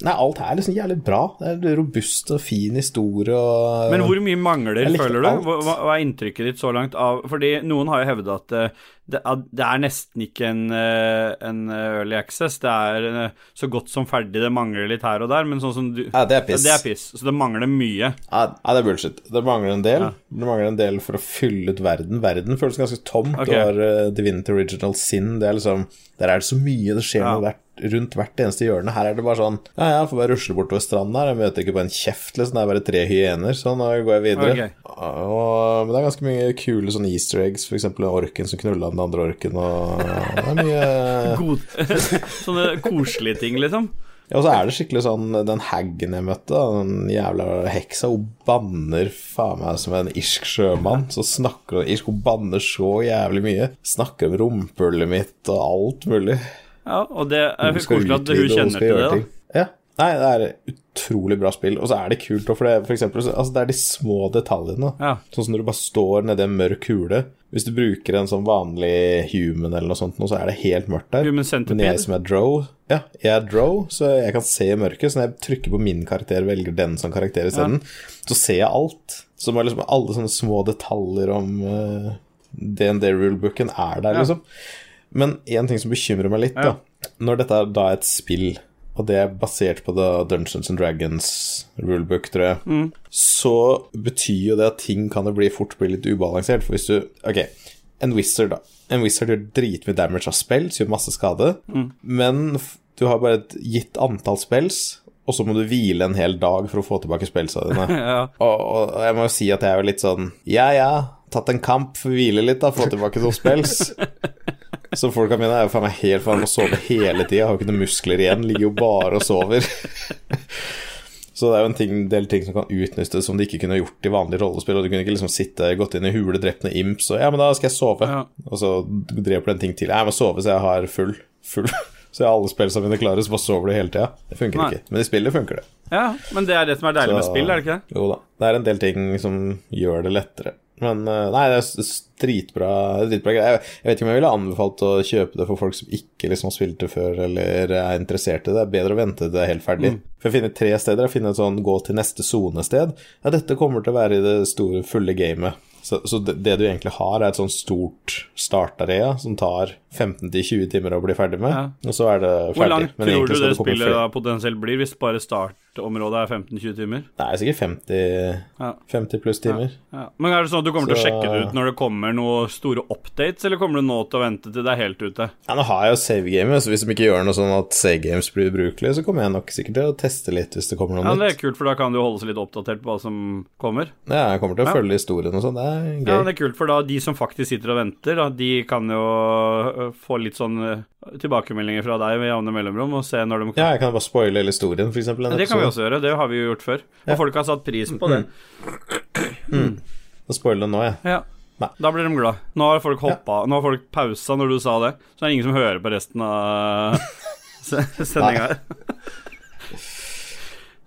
Nei, alt er liksom jævlig bra. Det er robust og fin historie og Men hvor mye mangler, føler du? Hva, hva hva er inntrykket ditt så langt av Fordi noen har jo hevda at eh, det, det er nesten ikke en, eh, en early access. Det er eh, så godt som ferdig, det mangler litt her og der, men sånn som du Ja, det er piss. Det er piss. Så det mangler mye. Ja, ja, det er bullshit. Det mangler en del. Ja. Det mangler en del for å fylle ut verden. Verden føles ganske tom. Okay. Du har uh, Divinity Original Sin. Det er liksom Der er det så mye. Det skjer Ja. noe hvert, rundt hvert eneste hjørne. Her er det bare sånn Ja, ja, får bare rusle bortover stranda her. Jeg møter ikke på en kjeft, liksom. Det er bare tre hyener. Så nå går jeg videre. Og, men det er ganske mye kule sånne easter eggs, f.eks. orken som knulla den andre orken, og det er mye God. Sånne koselige ting, liksom. Ja, og så er det skikkelig sånn Den haggen jeg møtte, den jævla heksa, hun banner faen meg som en irsk sjømann. Så snakker hun irsk, hun banner så jævlig mye. Snakker om rumpehullet mitt og alt mulig. Ja, og det er koselig at hun kjenner til det, da. Ja. Nei, det er utrolig bra spill. Og så er det kult, for det, for eksempel, altså, det er de små detaljene. Ja. Sånn som når du bare står nedi en mørk hule. Hvis du bruker en sånn vanlig human eller noe sånt, så er det helt mørkt der. Human Men jeg som er Drow Ja, jeg er Drow, så jeg kan se i mørket. Så når jeg trykker på min karakter og velger den som karakter isteden, så ser jeg alt. Så må liksom alle sånne små detaljer om uh, DND-rulebooken er der, Ja. liksom. Men én ting som bekymrer meg litt, da Når dette er da et spill og det er basert på Dungeons and Dragons rulebook, tror jeg, så betyr jo det at ting kan jo bli fort bli litt ubalansert. For hvis du Ok, en wizard, da. En wizard gjør dritmye damage av spells, gjør masse skade, men du har bare et gitt antall spells, og så må du hvile en hel dag for å få tilbake spellsa dine. Ja. Og, og jeg må jo si at jeg er jo litt sånn Ja, ja, tatt en kamp, hvile litt, da, få tilbake noen spells. Så folka mine er jo faen meg helt faen å sove hele tida, har jo ikke noen muskler igjen, ligger jo bare og sover. Så det er jo en ting, del ting som kan utnyttes som de ikke kunne gjort i vanlig rollespill. Og du kunne ikke liksom sitte, gått inn i hule, drept noen imps og Ja, men da skal jeg sove. Ja. Og så dreper du en ting til. Jeg må sove så jeg har full. full. Så jeg har alle spillene mine klare, så bare sover du hele tida. Det funker Nei. ikke. Men i spillet funker det. ja, men det er det som er deilig med spill, er det ikke det? Jo da. Det er en del ting som gjør det lettere. Men eh, nei, det er dritbra, dritbra greie. Jeg, vet ikke om jeg ville anbefalt å kjøpe det for folk som ikke liksom har spilt det før eller er interessert i det. Det er bedre å vente til det er helt ferdig. For jeg finner tre steder. Jeg finner et sånn gå til neste sonested. Ja, dette kommer til å være i det store, fulle gamet. Så, så det, det du egentlig har, er et sånn stort startarea som tar 15-20 timer å bli ferdig med, Ja. og så er det ferdig. Hvor langt tror du det spillet da potensielt blir, hvis bare startområdet er 15-20 timer? Det er sikkert 50, Ja. 50 pluss timer. Ja. Men er det sånn at du kommer til å sjekke det ut når det kommer noen store updates, eller kommer du nå til å vente til det er helt ute? Ja, nå har jeg jo save-gamet, så hvis de ikke gjør noe sånn at save-games blir ubrukelige, så kommer jeg nok sikkert til å teste litt hvis det kommer noe Ja, Det nytt. er kult, for da kan du holde seg litt oppdatert på hva som kommer. Ja, jeg kommer til å følge historien og sånn, det er gøy. Ja, det er kult, for da de som faktisk sitter og venter, da, de kan jo få litt sånn øh, tilbakemeldinger fra deg med jevne mellomrom, og se når de Ja, jeg kan bare spoile hele historien, eksempel. en Det kan vi også gjøre, det har vi jo gjort før. Og folk har satt pris på det. Da spoile den nå, jeg. Ja. Nei. Da blir de glad. Nå har folk hoppa Nå har folk pausa når du sa det, så er det ingen som hører på resten av sendinga her.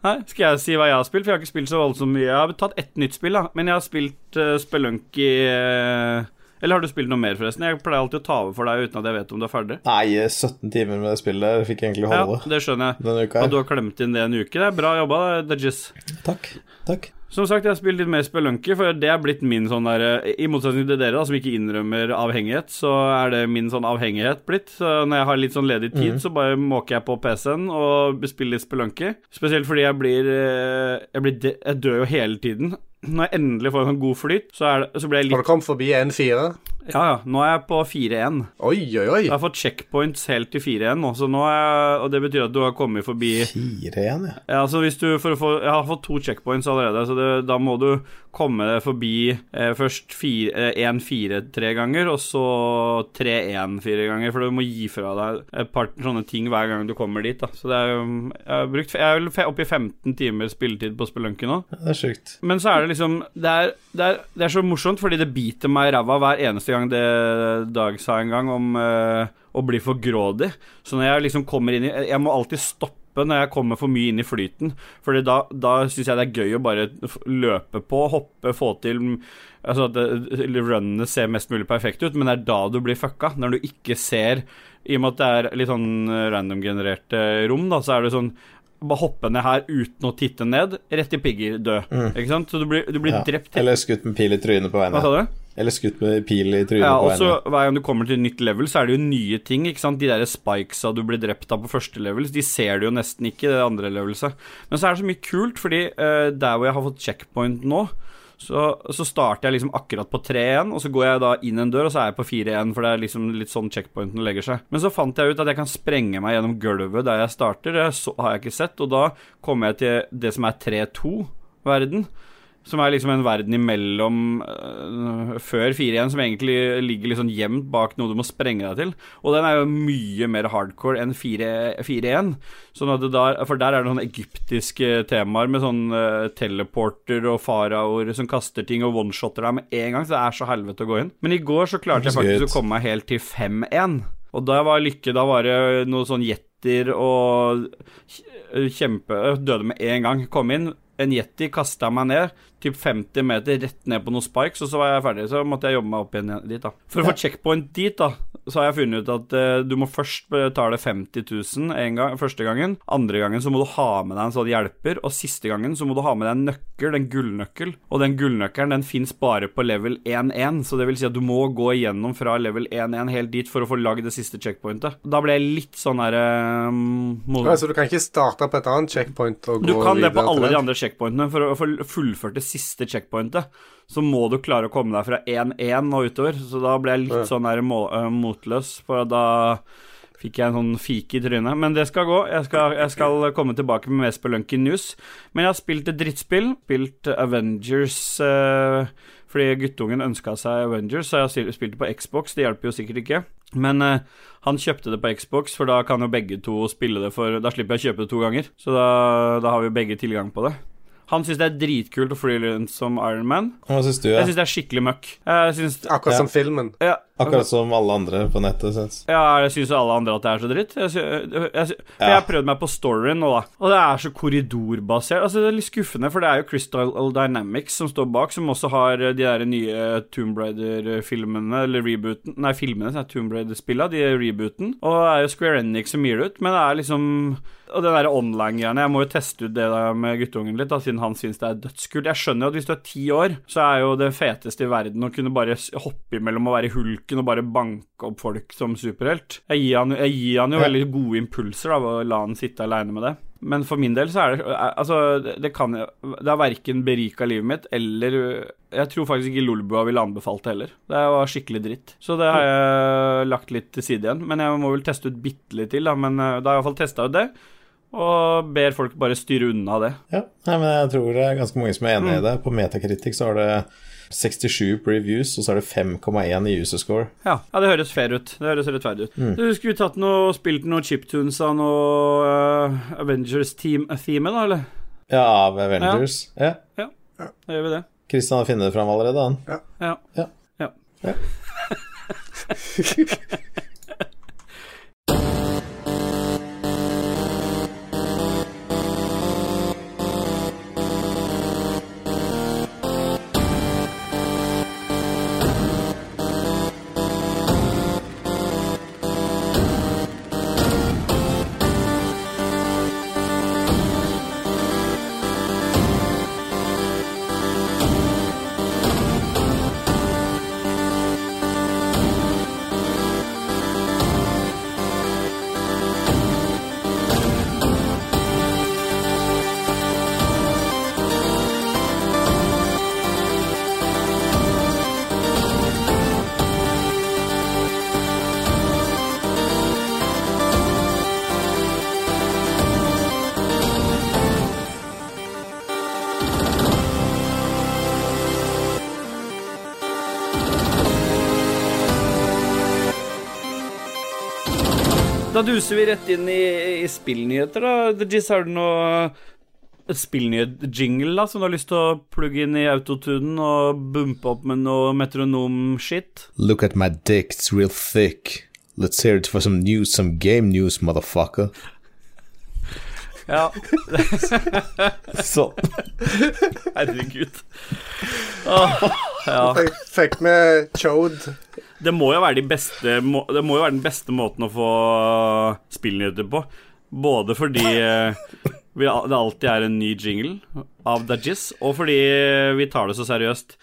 Nei, skal jeg si hva jeg har spilt? For jeg har ikke spilt så voldsomt mye. Jeg har tatt ett nytt spill, da. Men jeg har spilt uh, Spelunky uh, Eller har du spilt noe mer, forresten? Jeg pleier alltid å ta over for deg uten at jeg vet om du er ferdig. Nei, 17 timer med det spillet der fikk jeg egentlig Ja, det skjønner jeg. denne uka Og du har klemt inn det en uke. Det er bra jobba, Dudges. Takk. Takk. Som sagt, jeg har spilt litt mer Spelunky, for det er blitt min sånn der I motsetning til dere, da, som ikke innrømmer avhengighet, så er det min sånn avhengighet blitt. Så når jeg har litt sånn ledig tid, så bare måker jeg på PC-en og spiller litt Spelunky. Spesielt fordi jeg blir eh, Jeg, blir jeg dør jo hele tiden. Når jeg endelig får en god flyt, så, er det, så blir jeg Har du kommet forbi 1-4? Ja, ja. Nå er jeg på 4-1. Oi, oi, oi. Jeg har fått checkpoints helt til 4-1 nå, så nå er jeg, og det betyr at du har kommet forbi 4-1, ja. Ja, så hvis du for å få Jeg har fått to checkpoints allerede, så det, da må du komme deg forbi eh, først 1-4 tre ganger, og så 3-1 fire ganger, for du må gi fra deg et par sånne ting hver gang du kommer dit, da. Så det er jo Jeg har brukt Jeg er vel oppe i 15 timer spilletid på Spelunky nå. Det er sjukt. Men så er det liksom Det er, det er, det er så morsomt, fordi det biter meg i ræva hver eneste gang det Dag sa en gang om eh, å bli for grådig. Så når jeg liksom kommer inn i Jeg må alltid stoppe når jeg kommer for mye inn i flyten. Fordi da, da syns jeg det er gøy å bare løpe på, hoppe, få til Altså at runnene ser mest mulig perfekt ut, men det er da du blir fucka. Når du ikke ser I og med at det er litt sånn random-genererte rom, da, så er det sånn bare hoppe ned her uten å titte ned, rett i pigger, dø. Ikke sant? Så du blir, du blir Ja. drept Eller skutt med pil i trynet på Hva vegne. sa du? Eller skutt med pil i trynet Ja, på og så. Hver gang du kommer til nytt level, så er det jo nye ting. ikke sant? De der spikesa du blir drept av på første level, de ser du jo nesten ikke i det andre levelset. Men så er det så mye kult, fordi uh, der hvor jeg har fått checkpoint nå, så, så starter jeg liksom akkurat på 3-1, og så går jeg da inn en dør, og så er jeg på 4-1, for det er liksom litt sånn checkpointen legger seg. Men så fant jeg ut at jeg kan sprenge meg gjennom gulvet der jeg starter, det har jeg ikke sett, og da kommer jeg til det som er 3-2-verden. Som er liksom en verden imellom uh, før 4-1, som egentlig ligger sånn gjemt bak noe du må sprenge deg til. Og den er jo mye mer hardcore enn 4-1. Sånn for der er det sånne egyptiske temaer med sånn uh, teleporter og faraoer som kaster ting og one-shotter deg med en gang, så det er så helvete å gå inn. Men i går så klarte jeg faktisk å komme meg helt til 5-1. Og da var lykke Da var det noe sånn jetter og kjempe Døde med en gang. Kom inn, en yeti kasta meg ned, typ 50 meter rett ned på noen spikes, og så var jeg ferdig. Så måtte jeg jobbe meg opp igjen dit, da. For å få checkpoint dit, da, så har jeg funnet ut at eh, du må først betale 50 000 en gang, første gangen. Andre gangen så må du ha med deg en sånn hjelper, og siste gangen så må du ha med deg en nøkkel, en gullnøkkel. Og den gullnøkkelen den fins bare på level 1-1, så det vil si at du må gå igjennom fra level 1-1 helt dit for å få lagd det siste checkpointet. Da ble jeg litt sånn herre um, så du kan ikke starte på et annet checkpoint og gå videre? du kan det på alle de andre checkpointene. For å få fullført det siste checkpointet, så må du klare å komme deg fra 1-1 og utover. Så da ble jeg litt sånn der øh, motløs, for da fikk jeg en sånn fike i trynet. Men det skal gå. Jeg skal, jeg skal komme tilbake med mer Spelunky News. Men jeg har spilt et drittspill. Spilt Avengers øh, fordi guttungen ønska seg Avengers, så jeg har spilt det på Xbox. Det hjelper jo sikkert ikke. Men øh, han kjøpte det på Xbox, for da kan jo begge to spille det for Da slipper jeg å kjøpe det to ganger. Så da, da har vi begge tilgang på det. Han syns det er dritkult å fly rundt som Iron Man. Hva syns du? Jeg Ja? syns det er skikkelig møkk. Synes... Akkurat Ja. som filmen. ja, Akkurat som alle andre på nettet, syns ja, jeg syns alle andre at det er så dritt. Jeg, synes... jeg, synes... jeg har prøvd meg på storyen nå, da. Og det er så korridorbasert. Altså, det er litt skuffende, for det er jo Crystal Dynamics som står bak, som også har eh, de der nye Tomb Raider-filmene, eller rebooten Nei, filmene, som er Tomb Raider-spilla, de er rebooten. Og det er jo Square Enix som gir det ut, men det er liksom Og det der online-greiene, jeg må jo teste ut det der med guttungen litt, da, siden han syns det er dødskult. Jeg skjønner jo at hvis du er ti år, så er jo det feteste i verden å kunne bare hoppe imellom og være hulken og bare banke opp folk som superhelt. Jeg gir han, jeg gir han jo veldig gode impulser da, ved å la han sitte aleine med det. Men for min del så er det eh, Altså, det- kan Det har verken berika livet mitt eller Jeg tror faktisk ikke Lolbua ville anbefalt det heller. Det var skikkelig dritt. Så det har jeg lagt litt til side igjen. Men jeg må vel teste ut bitte litt til, da. Men eh, da har jeg iallfall testa ut det. Og ber folk bare styre unna det. Ja, nei, men jeg tror det er ganske mange som er enig i det. På Metacritic så har det 67 på reviews, og så er det 5,1 i user score. Ja, ja, det høres fair ut. Det høres rettferdig ut. Du skulle tatt noe, spilt noe chiptunes av noe uh, Avengers-theme, da, eller? Ja, av Avengers. Ja. Da gjør vi det. Kristian har funnet det fram allerede, han. Ja. Ja. ja. Da duser vi rett inn i, i spillnyheter, da. Jizz, har du noe spillnyhet-jingle da, som du har lyst til å plugge inn i autotunen og bumpe opp med noe metronom-shit? Look at my dick, it's real thick. Let's hear it for some news, some game news, motherfucker. Ja, Sånn. herregud. Åh, ja. Fikk med Chode. Det må jo være de beste må, Det må jo være den beste måten å få spillnyheter på. Både fordi eh, det alltid er en ny jingle av Dajis, og fordi vi tar det så seriøst.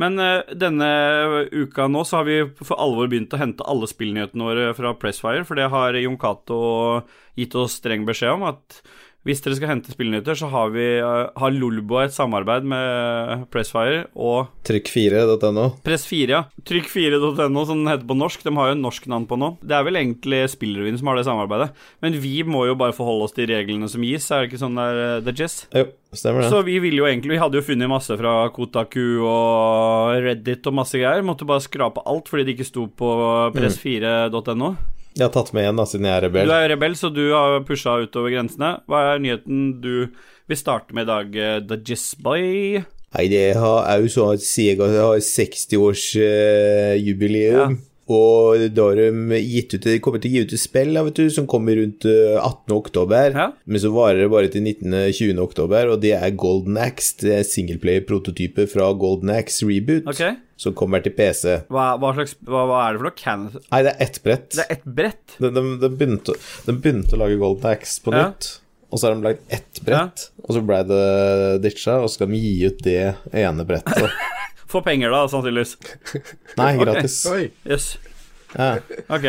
Men eh, denne uka nå så har vi for alvor begynt å hente alle spillnyhetene våre fra Pressfire, for det har Jon Cato gitt oss streng beskjed om at hvis dere skal hente spillnyheter, så har vi eh, har Lolboa et samarbeid med Pressfire og Trykk4.no. Press4, ja. Trykk4.no, som den heter på norsk. De har jo en norsk navn på nå. Det er vel egentlig Spillrevyen som har det samarbeidet. Men vi må jo bare forholde oss til reglene som gis, er det ikke sånn der uh, The Jizz? Jo, stemmer det. Så vi ville jo egentlig Vi hadde jo funnet masse fra Kotaku og Reddit og masse greier. Måtte bare skrape alt fordi det ikke sto på press4.no. Jeg har tatt med en da, siden jeg er Du er rebell, så du har pusha utover grensene. Hva er nyheten du vil starte med i dag, eh, The Jizz Nei, det er jo sånn at Sega har 60-årsjubileum. Og da har de gitt ut, de kommer til å gi ut et spill vet du, som kommer rundt eh, 18. oktober. Ja. Men så varer det bare til 19.20. oktober, og det er Golden Axe. Det er singleplayer-prototype fra Golden Axe Reboot. Ok. Som kommer til PC. Hva, hva slags hva, hva er det for noe? Can Nei, det er ett brett. Det er ett brett? De, de, de, begynte, de begynte å lage Golden Axe på Ja. nytt, og så har de lagd ett brett, og så ble det ditcha, og så skal de gi ut det ene brettet. Få penger, da, sannsynligvis. Nei, gratis. Oi. Yes. Ja. Ok.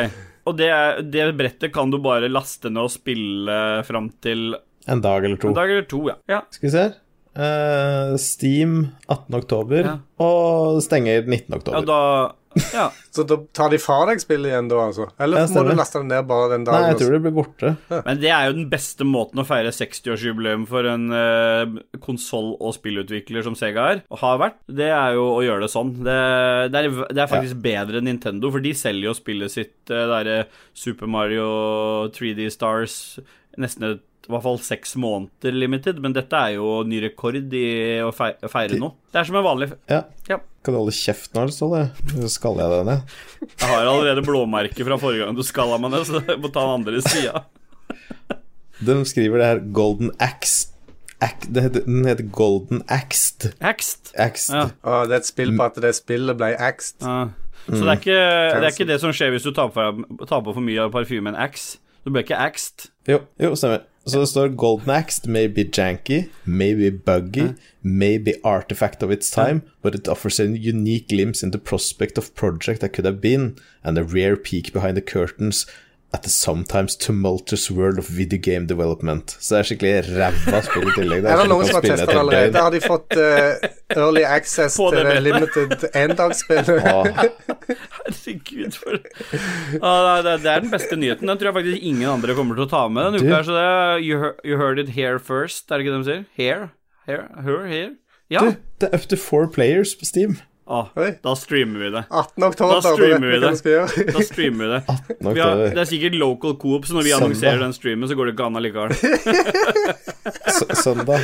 Og det, det brettet kan du bare laste ned og spille fram til En dag eller to. en dag eller to, ja. ja. Skal vi se her. Eh, Steam 18. oktober, Ja. og stenger 19. Ja, oktober. da Ja. Så da tar de fra deg spillet igjen, da, altså? Eller må du laste det ned bare den dagen? Nei, jeg tror det blir borte. Men det er jo den beste måten å feire 60-årsjubileum for en uh, konsoll- og spillutvikler som Sega er, og har vært. Det er jo å gjøre det sånn. Det, det, er, det er faktisk bedre enn Nintendo, for de selger jo spillet sitt, uh, derre Super Mario 3D Stars, nesten et i hvert fall seks måneder limited, men dette er jo ny rekord i å feire noe. Det er som en vanlig Ja. Ja. Kan du holde kjeft nå, eller Ståle? Så skaller jeg deg ned. Jeg har allerede blåmerker fra forrige gang du skalla meg ned, så jeg må ta den andre sida. De skriver det her Golden Axe. Ac det heter, den heter Golden Axed. Axed. Axed. Ja. Oh, det er et spill på at det spillet ble axed. Ja. Så det, er ikke, det er ikke det som skjer hvis du tar på, tar på for mye av parfymen Axe. Du ble ikke axed. Jo, jo, stemmer. Så det står Golden Axed may be janky, maybe buggy, maybe artifact of its time, but it offers a unique glimpse in the prospect of project that could have been, and a rare peek behind the curtains at the sometimes tumultuous world of video game development. Så det er skikkelig ræva spill i tillegg. Er det noen som har testa det allerede? da Har de fått uh, early access til det limited endagsspillet? Herregud, for ah, det, det er den beste nyheten. Den tror jeg faktisk ingen andre kommer til å ta med denne uka. Så det er you, heard- you heard it here first, er det ikke det de sier? Here? Here? Her? Here? Ja. du, det er up to four players på Steam. Ah, Oi. da streamer vi det. 18. oktober, Da streamer vi det. vi. Da streamer vi det. Vi har, det- det er sikkert local coop, så når vi Søndag. annonserer den streamen, så går det ikke an allikevel. Søndag.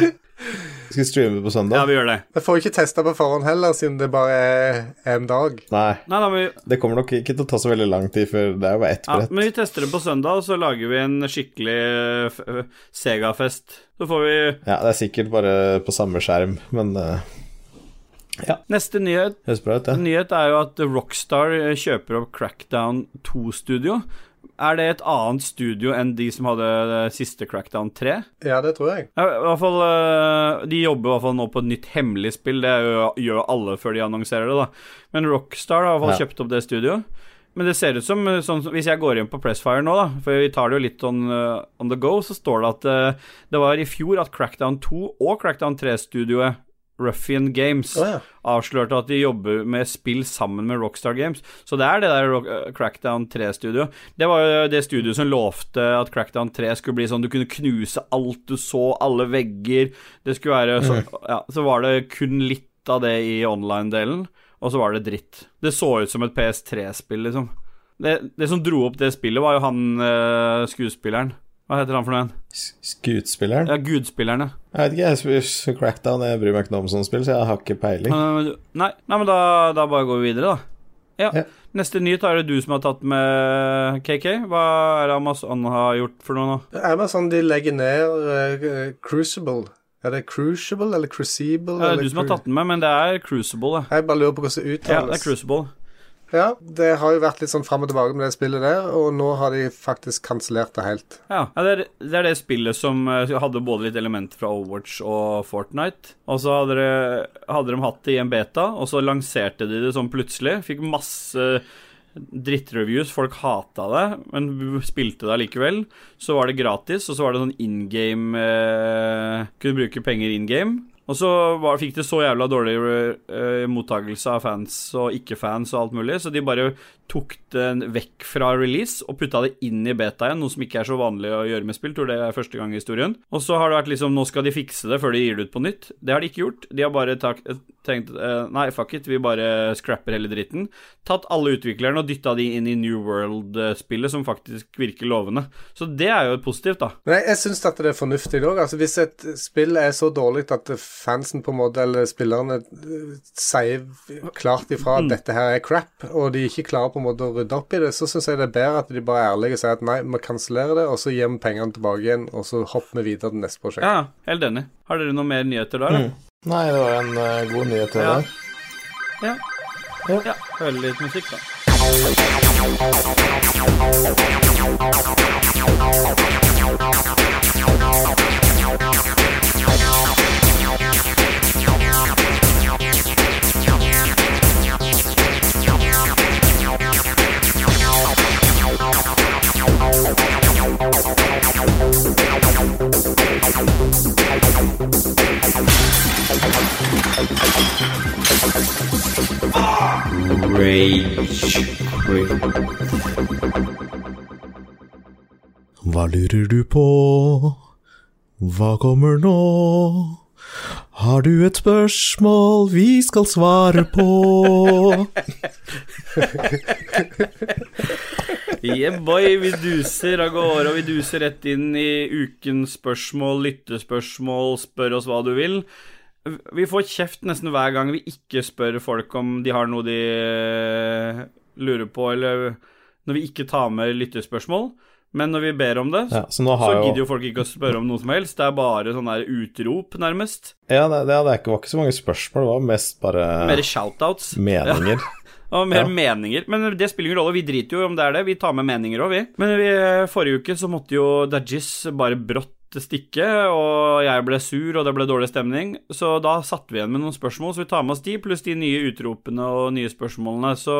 Skal vi streame på søndag? Ja, vi gjør det. Vi får ikke testa på forhånd heller, siden det bare er en dag. Nei, Nei, da vi det kommer nok ikke til å ta så veldig lang tid, for det er jo bare ett Ja, men vi tester det på søndag, og så lager vi en skikkelig eh, f- eh, Sega-fest. Så får vi Ja, det er sikkert bare på samme skjerm, men uh, Neste nyhet ut. Nyhet er jo at Rockstar eh, kjøper opp Crackdown 2-studio. Er det et annet studio enn de som hadde det siste Crackdown 3? Ja, det tror jeg. Ja, i hvert fall, eh, De jobber i hvert fall nå på et nytt hemmelig spill. Det gjør alle før de annonserer det. da Men Rockstar har i hvert fall Ja. kjøpt opp det studioet. Men det ser ut som, eh, sånn, Hvis jeg går inn på Pressfire nå, da for vi tar det jo litt on, eh, on the go, så står det at uh, det var i fjor at Crackdown 2 og Crackdown 3-studioet Ruffian Games oh, ja. avslørte at de jobber med spill sammen med Rockstar Games. Så det er det der Rock, uh, Crackdown 3-studioet. Det var jo det studioet som lovte at Crackdown 3 skulle bli sånn du kunne knuse alt du så, alle vegger. Det skulle være så, Ja, så var det kun litt av det i online-delen, og så var det dritt. Det så ut som et PS3-spill, liksom. Det, det som dro opp det spillet, var jo han uh, skuespilleren. Hva heter han for noe? igjen? Skuespilleren? Ja, Gudspilleren, ja. Jeg vet ikke, jeg Crackdown, jeg bryr meg ikke noe om sånne spill, så jeg har ikke peiling. Uh, nei, nei, men da, da bare går vi videre, da. Ja. Ja. Neste nyhet er det du som har tatt med KK. Hva er det Amazon har gjort for noe nå? Amazon de legger ned uh, Crucible. Er det Crucible eller Crucible? Det er eller du som har tatt den med, men det er Crucible. Jeg bare lurer på hvordan det Ja, det er. Crucible. Ja, det har jo vært litt sånn fram og tilbake med det spillet der, og nå har de faktisk kansellert det helt. Ja, det, er, det er det spillet som eh, hadde både litt elementer fra Overwatch og Fortnite. Og så hadde, det, hadde de hatt det i en beta, og så lanserte de det sånn plutselig. Fikk masse drittreviews, folk hata det, men spilte det likevel. Så var det gratis, og så var det sånn in game eh, Kunne bruke penger in game. Og så var, fikk det så jævla dårlig uh, mottakelse av fans og ikke-fans og alt mulig, så de bare tok den vekk fra release og putta det inn i beta igjen, noe som ikke er så vanlig å gjøre med spill. Tror det er første gang i historien. Og så har det vært liksom Nå skal de fikse det før de gir det ut på nytt. Det har de ikke gjort. De har bare tenkt eh, Nei, fuck it, vi bare scrapper hele dritten. Tatt alle utviklerne og dytta de inn i New World-spillet, som faktisk virker lovende. Så det er jo positivt, da. Men jeg, jeg syns at det er fornuftig òg. Altså, hvis et spill er så dårlig at fansen på en måte, eller spillerne eh, sier klart ifra at dette her er crap, og de ikke klarer på en måte å rydde opp i det, så syns jeg det er bedre at de bare er ærlige og sier at nei, vi kansellerer det, og så gir vi pengene tilbake igjen, og så hopper vi videre til neste prosjekt. Ja, ja, helt enig. Har dere noen mer nyheter der? da? Nei, det var en uh, god nyhet i Ja. dag. Ja. Ja, høre litt musikk, da. Hva lurer du på? Hva kommer nå? Har du et spørsmål vi skal svare på? Yeah, boy, vi duser av gårde, og vi duser rett inn i ukens spørsmål, lyttespørsmål, spør oss hva du vil. Vi får kjeft nesten hver gang vi ikke spør folk om de har noe de eh, lurer på, eller når vi ikke tar med lyttespørsmål. Men når vi ber om det, Ja, så så gidder jo folk ikke å spørre om noe som helst. Det er bare sånn der utrop, nærmest. Ja, det, det, det var ikke så mange spørsmål, det var mest bare Mer shoutouts. meninger. Og mer Ja. meninger. Men det spiller ingen rolle, vi driter jo om det er det. Vi tar med meninger òg, vi. Men vi, forrige uke så måtte jo Dajis bare brått stikke, og jeg ble sur, og det ble dårlig stemning. Så da satte vi igjen med noen spørsmål, så vi tar med oss de, pluss de nye utropene og nye spørsmålene. Så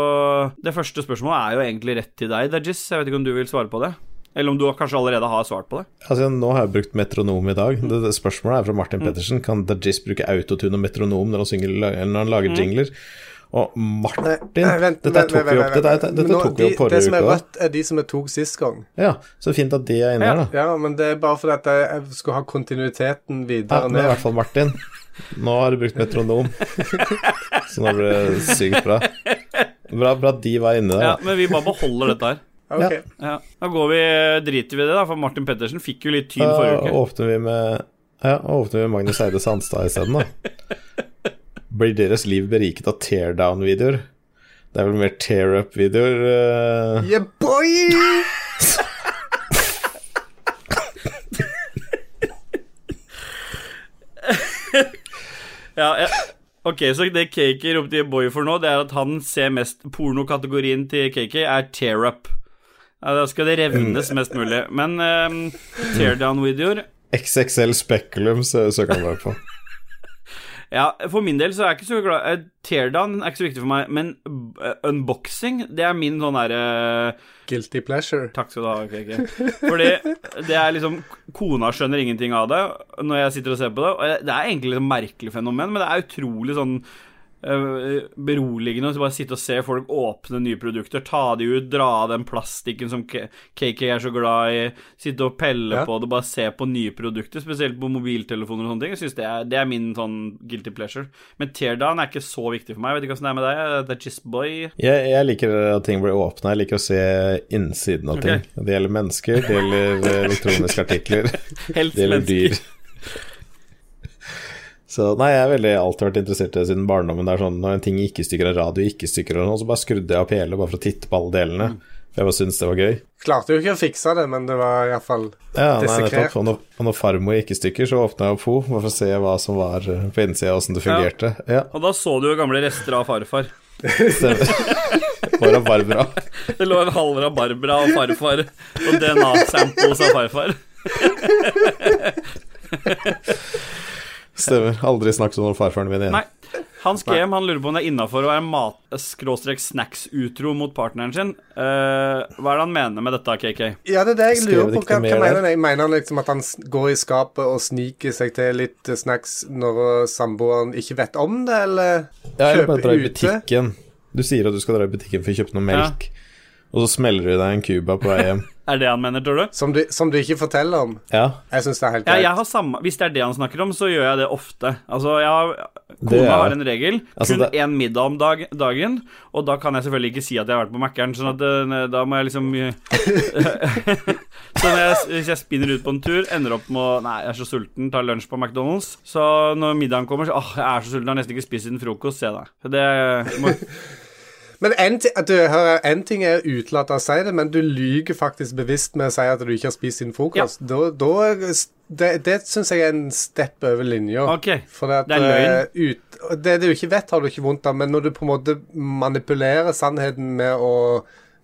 det første spørsmålet er jo egentlig rett til deg, Dajis. Jeg vet ikke om du vil svare på det? Eller om du kanskje allerede har svart på det? Altså, nå har jeg brukt metronom i dag. Det, det spørsmålet er fra Martin Pettersen. Kan Dajis bruke autotune og metronom når han, synger, eller når han lager jingler? Og Martin Nei, vent, Dette tok vi opp, vent, dette, dette Nå, tok vi opp de- Det som er uke. rødt, er de som jeg tok sist gang. Ja, så fint at de er inne Ja. her, da. Ja, men det er bare fordi at jeg skulle ha kontinuiteten Ja, videre men i hvert fall Martin. Nå har du brukt metronom, så nå blir det sykt bra. Bra, bra at de var inne der. Ja, men vi bare beholder dette her. Ok. Ja. Da går vi, driter vi i det, da, for Martin Pettersen fikk jo litt tyn forrige uke. åpner vi med Ja, åpner vi med Magnus Eide Sandstad isteden, da. Blir deres liv beriket av teardown-videoer? Det er vel mer tear-up-videoer? Uh... Yeah, boy! Ja, ja. Ok, så det Kaker ropte boy for nå, det er at han ser mest Pornokategorien til Kaker er tear-up. Ja, da skal det revnes mest mulig. Men um, teardown-videoer XXL Speculum søker han bare på. Ja, for min del så er jeg ikke så glad eh, Teardown er ikke så viktig for meg, men eh, unboxing, det er min sånn derre Guilty pleasure. Takk skal du ha, KK. Fordi det er liksom Kona skjønner ingenting av det når jeg sitter og ser på det. Og det er egentlig et merkelig fenomen, men det er utrolig sånn beroligende å bare sitte og se folk åpne nye produkter, ta de ut, dra av den plastikken som KK er så glad i, sitte og pelle Ja. på det, bare se på nye produkter, spesielt på mobiltelefoner og sånne ting. Jeg synes det, er, det er min sånn guilty pleasure. Men teardown er ikke så viktig for meg. Jeg vet ikke åssen det er med deg. The er boy. Jeg, jeg liker at ting blir åpna. Jeg liker å se innsiden av ting. ting. Det gjelder mennesker, det gjelder eh, elektroniske artikler, det gjelder mennesker. dyr. Så nei, jeg har veldig alltid vært interessert i det siden barndommen. Det er sånn Når en ting gikk i stykker av radio, gikk i stykker og noe, så bare skrudde jeg opp hele bare for å titte på alle delene. For jeg bare syntes det var gøy. Klarte jo ikke å fikse det, men det var iallfall Ja, Dissekrert. Og når, når farmor gikk i stykker, så åpna jeg opp ho, bare for å se hva som var eh, på innsida, åssen det fungerte. Ja, Og da så du jo gamle rester av farfar. stemmer. Bare Barbara. Det lå en halv av Barbara og farfar og DNA-samples av farfar. Stemmer. Aldri snakk sånn om farfaren min igjen. Nei. Hans GM han lurer på om det er innafor å være mat-snacks-utro mot partneren sin. Uh, hva er det han mener med dette, KK? Ja, det er det jeg lurer på. Hva, hva mener han? Jeg mener han liksom at han går i skapet og sniker seg til litt eh, snacks når eh, samboeren ikke vet om det, eller Ja, eller bare dra i ute? butikken. Du sier at du skal dra i butikken for å kjøpe noe melk, og så smeller du deg en Cuba på vei hjem. Er det han mener, tror du? Som du, som du ikke forteller om. Ja, Jeg syns det er helt Ja, greit. jeg har samme, Hvis det er det han snakker om, så gjør jeg det ofte. Altså, jeg har, Kona er- har en regel. Altså, kun det- én middag om dag, dagen. Og da kan jeg selvfølgelig ikke si at jeg har vært på Mækkern, sånn at eh, da må jeg liksom Så når jeg, hvis jeg spinner ut på en tur, ender opp med å Nei, jeg er så sulten, tar lunsj på McDonald's. Så når middagen kommer, så åh, jeg er så sulten, jeg har nesten ikke spist siden frokost. Se deg. Så det må, Men en, du, hør, en ting er å utelate å si det, men du lyger faktisk bevisst med å si at du ikke har spist din frokost. Da, da det, det syns jeg er en step over linja. Ok. For det, at, Det er løgn. eh, ut, det du ikke vet, har du ikke vondt av, men når du på en måte manipulerer sannheten med å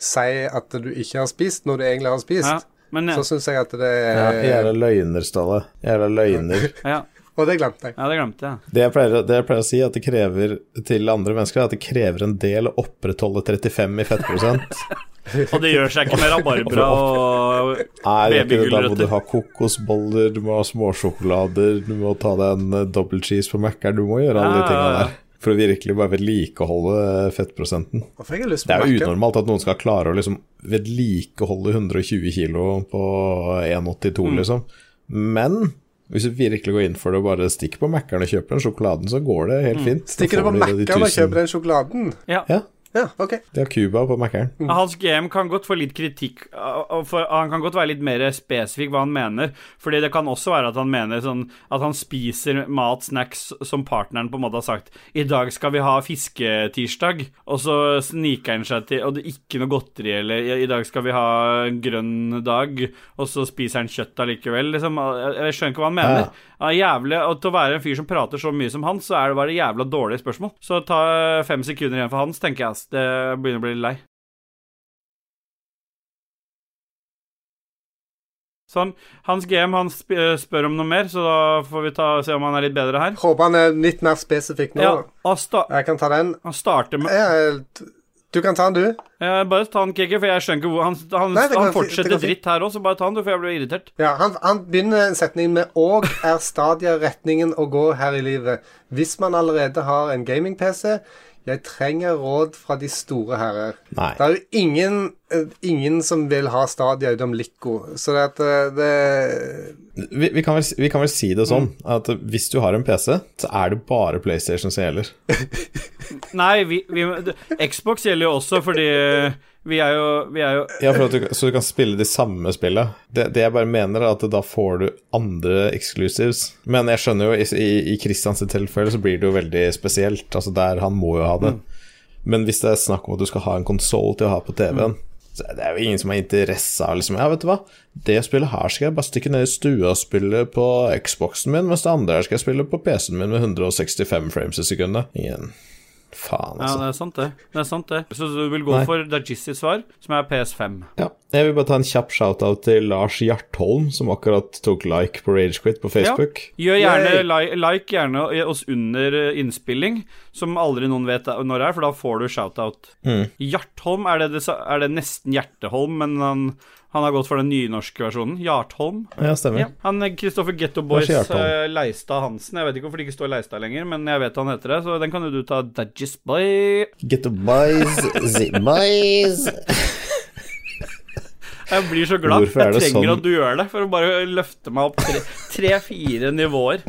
si at du ikke har spist, når du egentlig har spist, Ja, men så syns jeg at det Ja, er Jævla løgner, Ståle. Jævla løgner. ja, Og det glemte jeg. ja, det glemte jeg. Det jeg, pleier, det jeg pleier å si at det krever til andre mennesker, er at det krever en del å opprettholde 35 i fettprosent. Og det gjør seg ikke med rabarbra og er det. Da må du ha kokosboller, du må ha småsjokolader, du må ta deg en eh, double cheese på Mækkern, du må gjøre alle de tingene der. For å virkelig bare vedlikeholde eh, fettprosenten. Det er jo unormalt at noen skal klare å liksom vedlikeholde 120 kilo på 1,82, Mm. liksom. Men hvis du virkelig går inn for det og bare stikker på Mækkern og kjøper den sjokoladen, så går det helt fint. Mm. Stikker du på Mac-en og kjøper den sjokoladen? Ja. Ja, Ja, OK. de har Cuba på Mækkern. Hans GM kan godt få litt kritikk, og- og for, han kan godt være litt mer spesifikk hva han mener. Fordi det kan også være at han mener sånn At han spiser mat, snacks, som partneren på en måte har sagt. I dag skal vi ha fisketirsdag, og så sniker han seg til Og det er ikke noe godteri, eller i, dag skal vi ha en grønn dag, og så spiser han kjøtt allikevel. Liksom, jeg, jeg skjønner ikke hva han mener. Ja, jævlig, og Til å være en fyr som prater så mye som han, så er det bare jævla dårlige spørsmål. Så ta fem sekunder igjen for hans, tenker jeg. Ass. Det begynner å bli lei. Sånn. Hans GM han eh, spør om noe mer, så da får vi ta, se om han er litt bedre her. Håper han er litt mer spesifikk nå. Ja, Jeg kan ta den. han starter med Jeg, du kan ta den, du. Jeg Bare ta den, Kiki, for jeg skjønner ikke hvor Han, han, Nei, han fortsetter dritt her òg, så bare ta den, du, for jeg blir irritert. Ja, han, han begynner en setning med 'og er stadia retningen å gå her i livet'. Hvis man allerede har en gaming-PC, jeg trenger råd fra de store herrer. Nei. Det er jo ingen, eh, ingen som vil ha Stadia utenom Lico, så det at eh, det Vi, vi, kan vel, vi kan vel si det sånn Mm. at hvis du har en PC, så er det bare PlayStation som gjelder. Nei, vi, vi, Xbox gjelder jo også, fordi vi er jo, vi er jo Ja, du, Så du kan spille de samme spillene. Det, det jeg bare mener, er at da får du andre exclusives. Men jeg skjønner jo, i, i, Christians tilfelle så blir det jo veldig spesielt. Altså der Han må jo ha det. Men hvis det er snakk om at du skal ha en konsoll til å ha på TV-en så det er jo ingen som har interesse av liksom Ja, vet du hva, det spillet her skal jeg bare stikke ned i stua og spille på Xboxen min, mens det andre her skal jeg spille på PC-en min med 165 frames i sekundet. Ingen Faen, Ja, altså. det er sant, det. Det er sant, det. Så du vil gå Nei. for Dajissis svar, som er PS5. Ja, jeg vil bare ta en kjapp shout-out til Lars Hjartholm, som akkurat tok like på Ragequit på Facebook. Gjør gjerne like, li like gjerne oss under eh, innspilling, som aldri noen vet når det er, for da får du shout-out. Mm. Hjartholm, er det, det, er det nesten Hjerteholm, men han, han har gått for den nynorske versjonen. Jartholm. Ja, stemmer. Ja, han Kristoffer Getto Boys eh, Leistad Hansen. Jeg vet ikke hvorfor det ikke står Leistad lenger, men jeg vet han heter det, så den kan jo du ta Dajis Boy. Getto boys. The boys. Jeg blir så glad. Jeg trenger sånn? at du gjør det, for å bare løfte meg opp tre- tre-fire nivåer.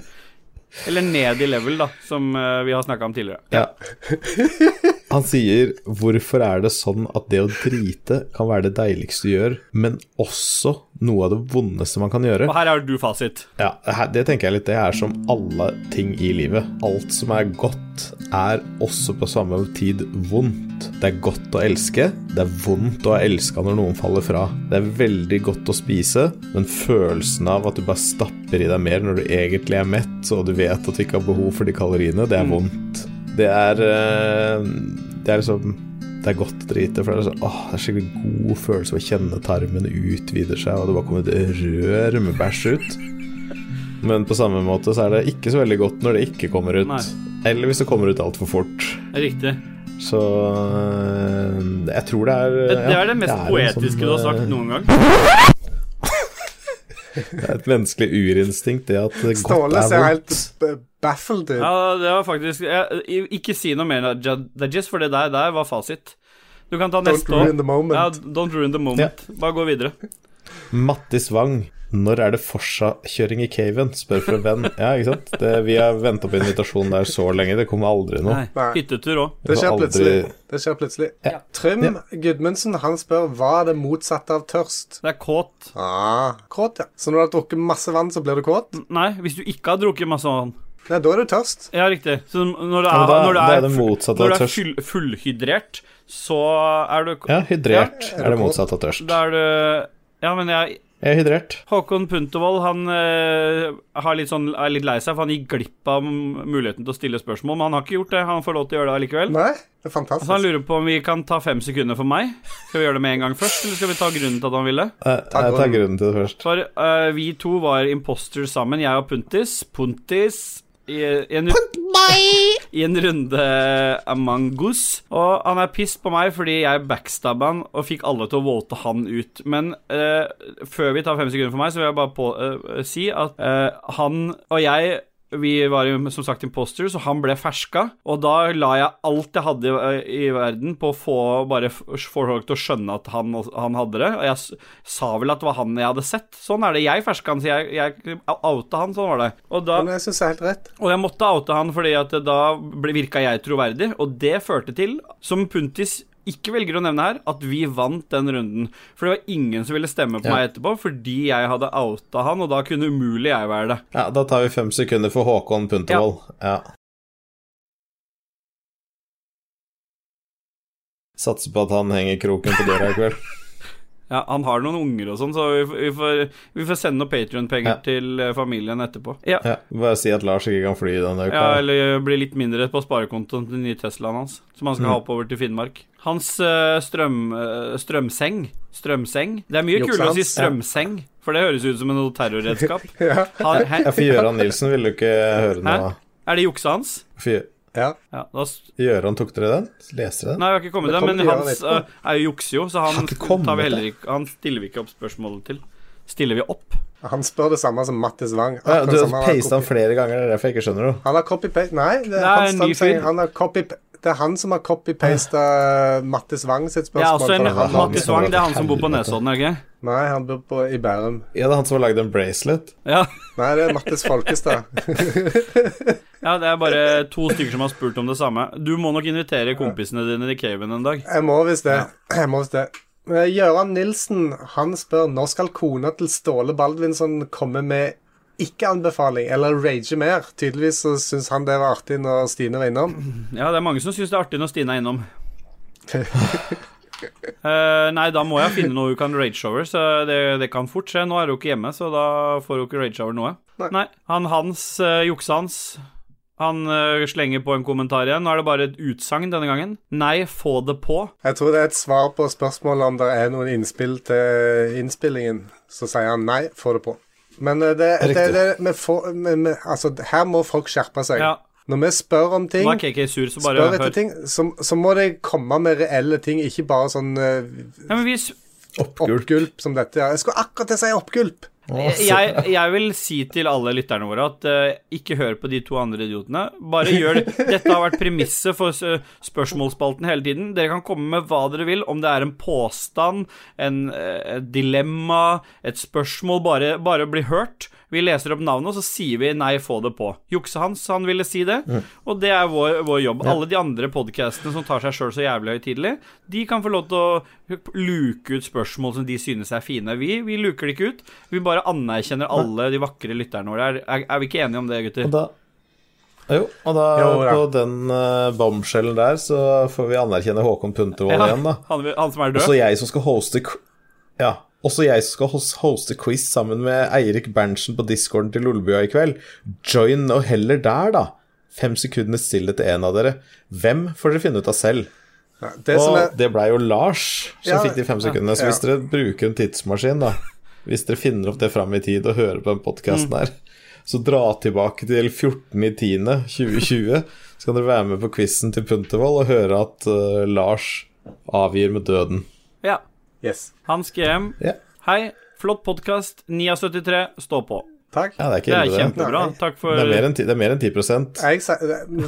Eller ned i level, da, som eh, vi har snakka om tidligere. Ja. Han sier 'Hvorfor er det sånn at det å drite kan være det deiligste du gjør, men også noe av det vondeste man kan gjøre'? Og her har du fasit. Ja, det tenker jeg litt. Det er som alle ting i livet. Alt som er godt, er også på samme tid vondt. Det er godt å elske. Det er vondt å ha elska når noen faller fra. Det er veldig godt å spise, men følelsen av at du bare stapper i deg mer når du egentlig er mett, og du vet at du ikke har behov for de kaloriene, det er vondt. Det er eh, Det er liksom det er godt drite, for det er, så, åh, det er skikkelig god følelse å kjenne tarmen utvider seg, og det bare kommer et rør med bæsj ut. Men på samme måte så er det ikke så veldig godt når det ikke kommer ut. Nei. Eller hvis det kommer ut altfor fort. Riktig. Så øh, jeg tror det er Det, det er det mest en poetiske sånn, du har sagt øh, noen gang. Det er et menneskelig urinstinkt, det at godt Ståle er ser helt baffled ut. Ja, det var faktisk jeg, Ikke si noe mer, Dajis, for det der, der var fasit. Du kan ta Don't neste ruin òg. the moment. Ja, don't ruin the moment. Bare gå videre. Mattis Wang, når er det Forsa-kjøring i caven? Spør for en venn. Ja, ikke sant? Det, vi har venta på invitasjon der så lenge, det kommer aldri noe. Nei. Hyttetur òg. Det skjer aldri- plutselig. Det skjer plutselig. Ja. Trym Gudmundsen han spør hva er det motsatte av tørst. Det er kåt. Ah, kåt, ja. Så når du har drukket masse vann, så blir du kåt? Nei, hvis du ikke har drukket masse vann. Nei, da er du tørst. Ja, riktig. Så når du er, da- når du er, er det når du er full, fullhydrert, så er du Ja, hydrert Ja, er er det motsatte motsatt av tørst. Da er du Ja, men jeg Jeg er hydrert. Håkon Puntervold han uh, litt sånn, er litt lei seg, for han gikk glipp av muligheten til å stille spørsmål. Men han har ikke gjort det. Han får lov til å gjøre det allikevel. Nei, det er Så han lurer på om vi kan ta fem sekunder for meg. Skal vi gjøre det med en gang først, eller skal vi ta grunnen til at han ville? Jeg, jeg tar grunnen. grunnen til det først. For uh, vi to var imposters sammen, jeg og Puntis. Puntis i, i, en, I en runde Among Us. Og han er pissed på meg fordi jeg backstabba han og fikk alle til å våte han ut. Men uh, før vi tar fem sekunder for meg, så vil jeg bare på, uh, si at uh, han og jeg vi var jo som sagt imposters, og han ble ferska. Og da la jeg alt jeg hadde i, i verden på å få bare folk til å skjønne at han, han hadde det. Og jeg sa vel at det var han jeg hadde sett. Sånn er det. Jeg ferska han, så jeg, jeg outa han. Sånn var det. Og, da, Men jeg syns det er helt rett. og jeg måtte oute han fordi at da virka jeg troverdig, og det førte til, som Puntis ikke velger å nevne her, at vi vant den runden. For det var ingen som ville stemme på Ja. meg etterpå fordi jeg hadde outa han, og da kunne umulig jeg være det. Ja, Da tar vi fem sekunder for Håkon Puntervold. Ja. Satser på at han henger kroken på døra i kveld. Ja, Han har noen unger og sånn, så vi, vi, får, vi får sende noen Patrion-penger Ja. til eh, familien etterpå. Ja. Ja, Bare si at Lars ikke kan fly denne uka. ja, eller bli litt mindre på sparekontoen til den nye Teslaen hans, som han skal Mm. ha oppover til Finnmark. Hans eh, strøm, eh, strømseng Strømseng. Det er mye kulere å si strømseng, for det høres ut som en terrorredskap. Ja. For Gøran Nilsen ville du ikke høre noe av. Er det juksa hans? For ja. Ja, da, Gjøran, tok dere den? Leste dere den? nei, jeg har ikke kommet Det til den, men hans eh, er jo jukser jo, så han ikke tar vi ikke Han stiller vi ikke opp spørsmålet til. Stiller vi opp? Han spør det samme som Mattis Wang. Ja, du har pasta han flere ganger, det er derfor jeg ikke skjønner noe. Han har copy-paste Nei, det er, Nei, han, fyr. Han har copy det er han som har copy-pasta Mattis Wang sitt spørsmål. Ja, også en for han har- Mattis Wang, det er han som bor på Nesodden, ikke? Nei, han bor på, i Bærum. Ja, det er han som har lagd en bracelet. Ja. Nei, det er Mattis Folkestad. ja, det er bare to stykker som har spurt om det samme. Du må nok invitere kompisene dine i caven en dag. Jeg må visst det. Jeg må visst det. Eh, Gøran Nilsen han spør når skal kona til Ståle Baldvinsson komme med ikke-anbefaling, eller rage mer. Tydeligvis så syns han det var artig når Stine var innom. Ja, det er mange som syns det er artig når Stine er innom. uh, nei, da må jeg finne noe hun kan rage over, så det, det kan fort skje. Nå er hun ikke hjemme, så da får hun ikke rage over noe. Nei. Han Hans, uh, juksehans, han uh, slenger på en kommentar igjen. Nå er det bare et utsagn denne gangen. Nei, få det på. Jeg tror det er et svar på spørsmålet om det er noen innspill til innspillingen. Så sier han nei, få det på. Men eh, det, det, det, vi får, vi, vi, altså, her må folk skjerpe seg. Ja, Når vi spør om ting, nå er KK sur, så bare spør etter ting så, så må det komme med reelle ting, ikke bare sånn uh, Ja, Oppgulp. oppgulp som dette. Ja. Jeg skulle akkurat til å si oppgulp. Jeg, jeg vil si til alle lytterne våre at uh, ikke hør på de to andre idiotene. Bare gjør det. Dette har vært premisset for eh, spørsmålsspalten hele tiden. Dere kan komme med hva dere vil, om det er en påstand, en, eh, et dilemma, et spørsmål. Bare, bare bli hørt. Vi leser opp navnet, og så sier vi 'nei, få det på'. Juksehans, han ville si det, og det er vår, vår jobb. Alle de andre podkastene som tar seg sjøl så jævlig høytidelig, de kan få lov til å luke ut spørsmål som de synes er fine. Vi, vi luker det ikke ut. Vi bare anerkjenner alle de vakre lytterne våre. Er, er, er vi ikke enige om det, gutter? Og da Jo, og da Jo, på den uh, bombshellen der, så får vi anerkjenne Håkon Puntervold Ja, igjen, da. han, han som er død? Også jeg som skal hoste Ja. Også jeg skal hoste quiz sammen med Eirik Berntsen på discorden til Lolbua i kveld. Join nå heller der, da. Fem sekunder stillhet til en av dere. Hvem får dere finne ut av selv? Ja, det som Og er, det blei jo Lars som Ja, fikk de fem sekundene. Så ja. hvis dere bruker en tidsmaskin, da Hvis dere finner opp det fram i tid og hører på den podkasten Mm. her, så dra tilbake til 14.10.2020, så kan dere være med på quizen til Puntervoll og høre at uh, Lars avgir med døden. Ja. Yes. Hans GM. yeah. Hei, flott podkast. 9 av 73. Stå på. Takk. ja det er Det er kjempebra. Nei. Takk for Det er mer enn ti- det er mer enn 10 Jeg sa-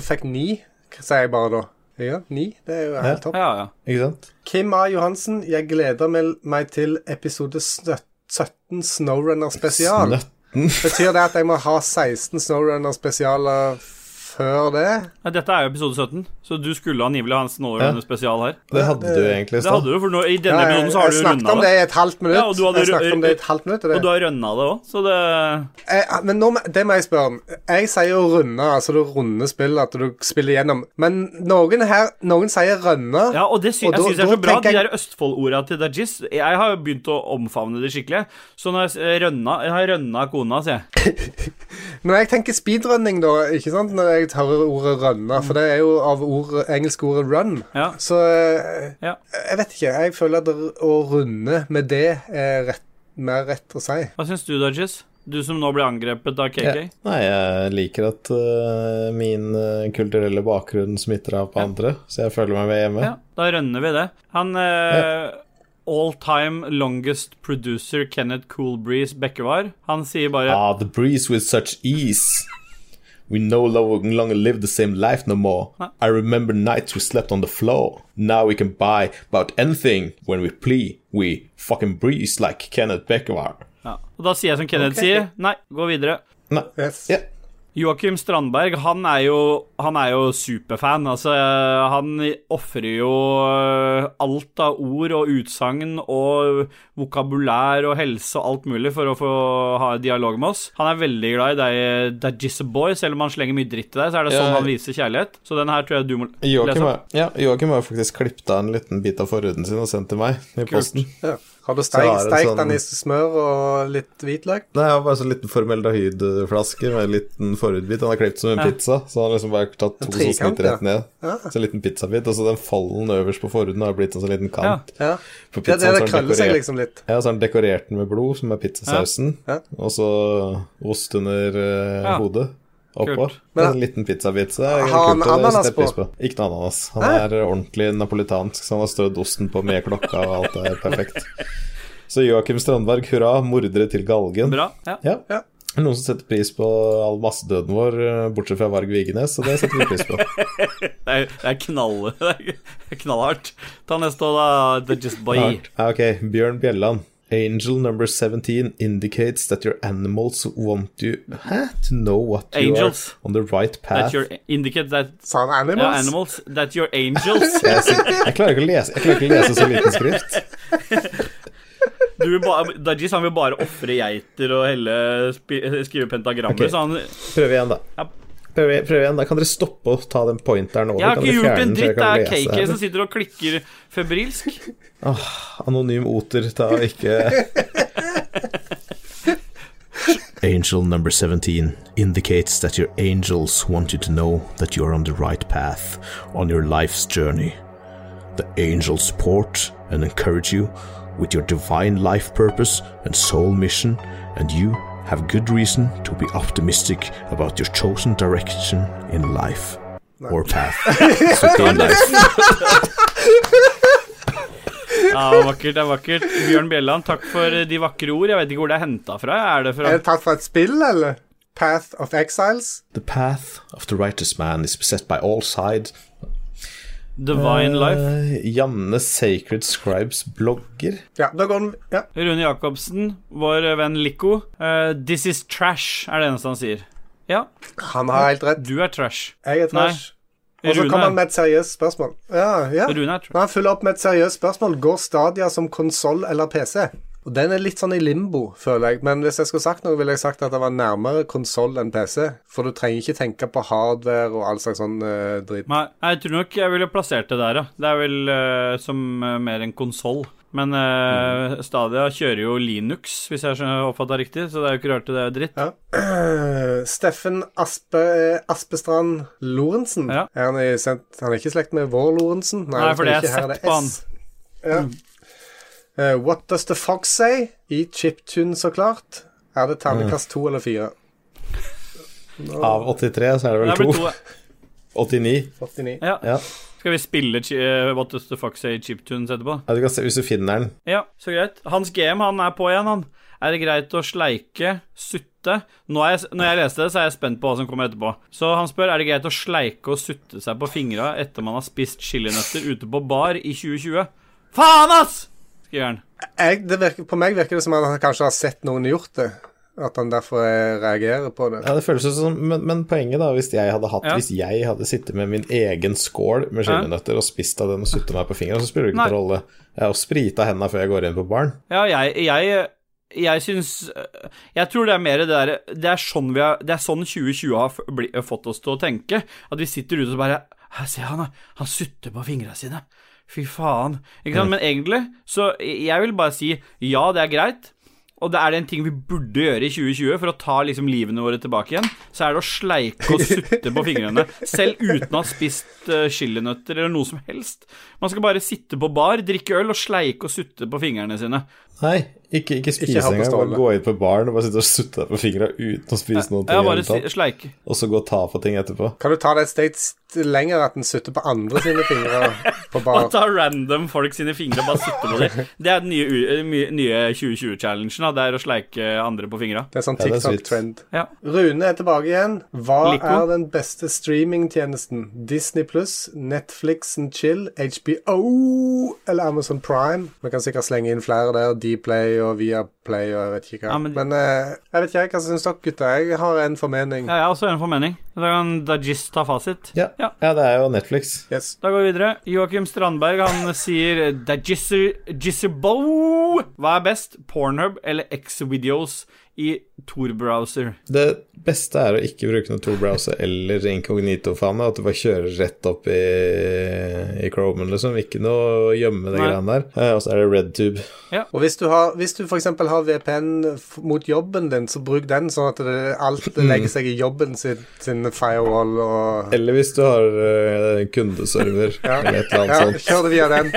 fikk 9, sier jeg bare da. Ja, 9. Det er jo helt topp. Ja, ja. ikke sant? Kim A. Johansen, jeg gleder meg, meg til episode 17 Snowrunner spesial. Snøtten. Betyr det at jeg må ha 16 Snowrunner spesialer før det. Ja, dette er jo episode 17, så du skulle angivelig ha en Snålrunde spesial her. Det hadde du egentlig i Det hadde du, for nå, i denne Ja, episoden så har jeg du snakket om det. det i et halvt minutt. Ja, og du hadde jeg snakket om det i et halvt minutt. og Og du har runda det òg, så det Eh, men nå, det må jeg spørre om. Jeg sier jo runde, altså du runder spill, at du spiller gjennom. Men noen her Noen sier rønne. Ja, og det sy Og jeg det er så bra. Jeg... De der Østfold-orda til Dajis Jeg har jo begynt å omfavne det skikkelig. Så når jeg rønna Jeg har rønna kona, sier jeg. Men jeg tenker speedrunning, da, ikke sant, når jeg hører ordet rønne, for det er jo av ord, engelske ordet run. Ja. Så eh, Ja. jeg vet ikke. Jeg føler at å runde med det er rett, mer rett å si. Hva syns du, Dodges? Du som nå ble angrepet av Ja. KK? Nei, jeg liker at uh, min uh, kulturelle bakgrunn smitter av på andre, så jeg føler meg ved hjemme. Ja, da rønner vi det. Han eh, all time longest producer Kenneth Coolbreeze Bekkevar, han sier bare Ah, the breeze with such ease. We no longer live the same life no more. I remember nights we slept on the floor. Now we can buy about anything when we plea. We fucking breeze like Kenneth Beckevar. ja. Og da sier jeg som Kenneth okay. sier, nei, gå videre. Nei, Yes. ja. Joakim Strandberg, han er jo, han er jo superfan. Altså, han ofrer jo eh, alt av ord og utsagn og vokabulær og helse og alt mulig for å få ha dialog med oss. Han er veldig glad i deg, Dajis Boy. Selv om han slenger mye dritt til deg, så er det Ja. sånn han viser kjærlighet. Så den her tror jeg du må lese Joakim har, ja, Joakim faktisk klippet av en liten bit av forhuden sin og sendt til meg i posten. Ja. Har du Så steikt, sånn- den i smør og litt hvitløk? Nei, jeg har bare sånn liten formaldehydflaske med en liten forhudbit. Den har klippet som en Ja. pizza, så han har liksom bare tatt to trikant, rett ned. Ja. Så en liten pizzabit, og så den fallen øverst på forhuden har blitt en sånn liten kant. Ja. ja. Det, det, krøller seg liksom litt. Ja, så har han dekorert den med blod, som er pizzasausen. Ja. Og så ost under uh, Ja. hodet. Oppå. Kult. Men- en liten pizzabit. Så det er Har han kult å ananas sette pris på? på. Ikke noe ananas. Han Hæ? er ordentlig napolitansk, så han har strødd osten på med klokka, og alt er perfekt. Så Joakim Strandberg, hurra. Mordere til galgen. Bra. Ja. Ja. Ja. Noen som setter pris på all massedøden vår, eh, bortsett fra Varg Vigenes, så det setter vi pris på. Det er, det er knall... Det er knallhardt. Ta neste år, da. Just Boy. Hardt. Ja, ok, Bjørn Bjelland. Angel number 17 indicates that your animals want you Hæ? to know what you Angels. are on the right path. That your indicate that Sa han animals? Ja, animals. That your angels. Jeg, jeg klarer ikke å lese Jeg klarer ikke å lese så liten skrift. Du vil bare, Dajis han vil bare ofre geiter og helle spi, skrive pentagrammer, okay. så han Prøv igjen, da. Ja. Prøv, prøv igjen, da. Kan dere stoppe å ta den pointeren over? Jeg har ikke gjort en dritt. Det er KK som sitter og klikker febrilsk. Anonym oter, ta ikke Angel number 17 indicates that your angels want you to know that you're on the right path on your life's journey. The angels support and encourage you with your divine life purpose and soul mission, and you have good reason to be optimistic about your chosen direction in life. Or path. In life. Ja, vakkert, det er vakkert. Bjørn Bjelland, takk for de vakre ord. Jeg vet ikke hvor det er henta fra. Er det fra Er det tatt fra et spill, eller? Path of Exiles? The path of the righteous man is beset by all sides. Divine Life? Uh, Janne Sacred Scribes blogger. Ja, da går den Ja. Rune Jacobsen, vår venn Lico. Uh, This is trash, er det eneste han sier. Ja, Han har helt rett. du er trash. Jeg er trash. Og så kommer han med et seriøst spørsmål. Ja, ja. Rune er trash. Han fyller opp med et seriøst spørsmål, går Stadia som konsoll eller PC? Og Den er litt sånn i limbo, føler jeg. Men hvis jeg skulle sagt noe, ville jeg sagt at det var nærmere konsoll enn PC. For du trenger ikke tenke på hardware og all slags sånn uh, dritt. Nei, jeg tror nok jeg ville plassert det der, ja. Det er vel uh, som uh, mer en konsoll. Men uh, Stadia kjører jo Linux, hvis jeg har oppfatta riktig, så det er jo ikke rart det er dritt. Ja. Steffen Aspe, Aspestrand Lorentzen. Ja. Er han, i, han er ikke i slekt med vår Lorentzen? Nei, for det er er sett på han. S. Ja. Eh, what Does The Fox Say? I chiptune, så klart. Er det terningkast to eller fire? Av 83 så er det vel to. 89. 89. Ja. Ja. Skal vi spille eh, What Does The Fox Say Chiptunes etterpå? ja, du kan se hvis du finner den. Ja, så greit. Hans GM, han er på igjen, han. Er det greit å sleike, sutte Nå er jeg, Når jeg leste det, så er jeg spent på hva som kommer etterpå. Så han spør er det greit å sleike og sutte seg på fingra etter man har spist chilinøtter ute på bar i 2020. Faen, ass! Skriver han. Jeg, det virker, på meg virker det som at han kanskje har sett noen gjort det. At han derfor eh, reagerer på det. Ja, det føles som men, men poenget, da, hvis jeg hadde hatt Ja. Hvis jeg hadde sittet med min egen skål med chilinøtter og spist av den og suttet meg på fingeren, så spiller det ikke noen rolle. Jeg har sprita hendene før jeg går inn på baren. Ja, jeg, jeg, jeg syns Jeg tror det er mer det derre Det er sånn vi har Det er sånn 2020 har fått oss til å tenke. At vi sitter ute og bare Her, se han. Han sutter på fingra sine. Fy faen. Ikke sant? Men egentlig, så jeg vil bare si ja, det er greit. Og det er det en ting vi burde gjøre i 2020 for å ta liksom livene våre tilbake igjen, så er det å sleike og sutte på fingrene. Selv uten å ha spist uh, chilinøtter eller noe som helst. Man skal bare sitte på bar, drikke øl og sleike og sutte på fingrene sine. Nei, ikke, ikke spise Ikke engang. Bare gå inn på baren og bare sitte og sutte deg på fingra uten å spise noe. Ja, bare si- sleike. Og så gå og ta på ting etterpå. Kan du ta det et steg lenger, at den sutter på andre sine fingre Og ta random folk sine fingre og bare sitte på dem. Det er den nye, nye 2020-challengen. Det er å sleike andre på fingra. Det er sånn er. TikTok-trend. Ja. Rune er tilbake igjen. Hva Lico. er den beste streamingtjenesten? Disney pluss, Netflix and chill, HBO eller Amazon Prime? Vi kan sikkert slenge inn flere der. Dplay og Viaplay og jeg vet ikke hva. Ja, men men- eh, jeg vet ikke, hva syns dere, gutter? Jeg har en formening. Ja, jeg har også en formening. Da kan Dajis ta fasit. Ja. Ja. ja, det er jo Netflix. Yes. Da går vi videre. Joakim Strandberg han sier Dajisserbo Hva er best? Pornhub eller X-videos i Tor-browser? Det beste er å ikke bruke noe Tor-browser eller inkognito-faen. At du bare kjører rett opp i, i Chromen, liksom. Ikke noe å gjemme det greiene der. Eh, Og så er det RedTube. Og hvis du, har, hvis du f.eks. har VPN mot jobben din, så bruk den, sånn at det, alt legger seg i jobben sin, sin firewall og Eller hvis du har uh, kundeserver eller et eller Ja, annet sånt. kjør det via den.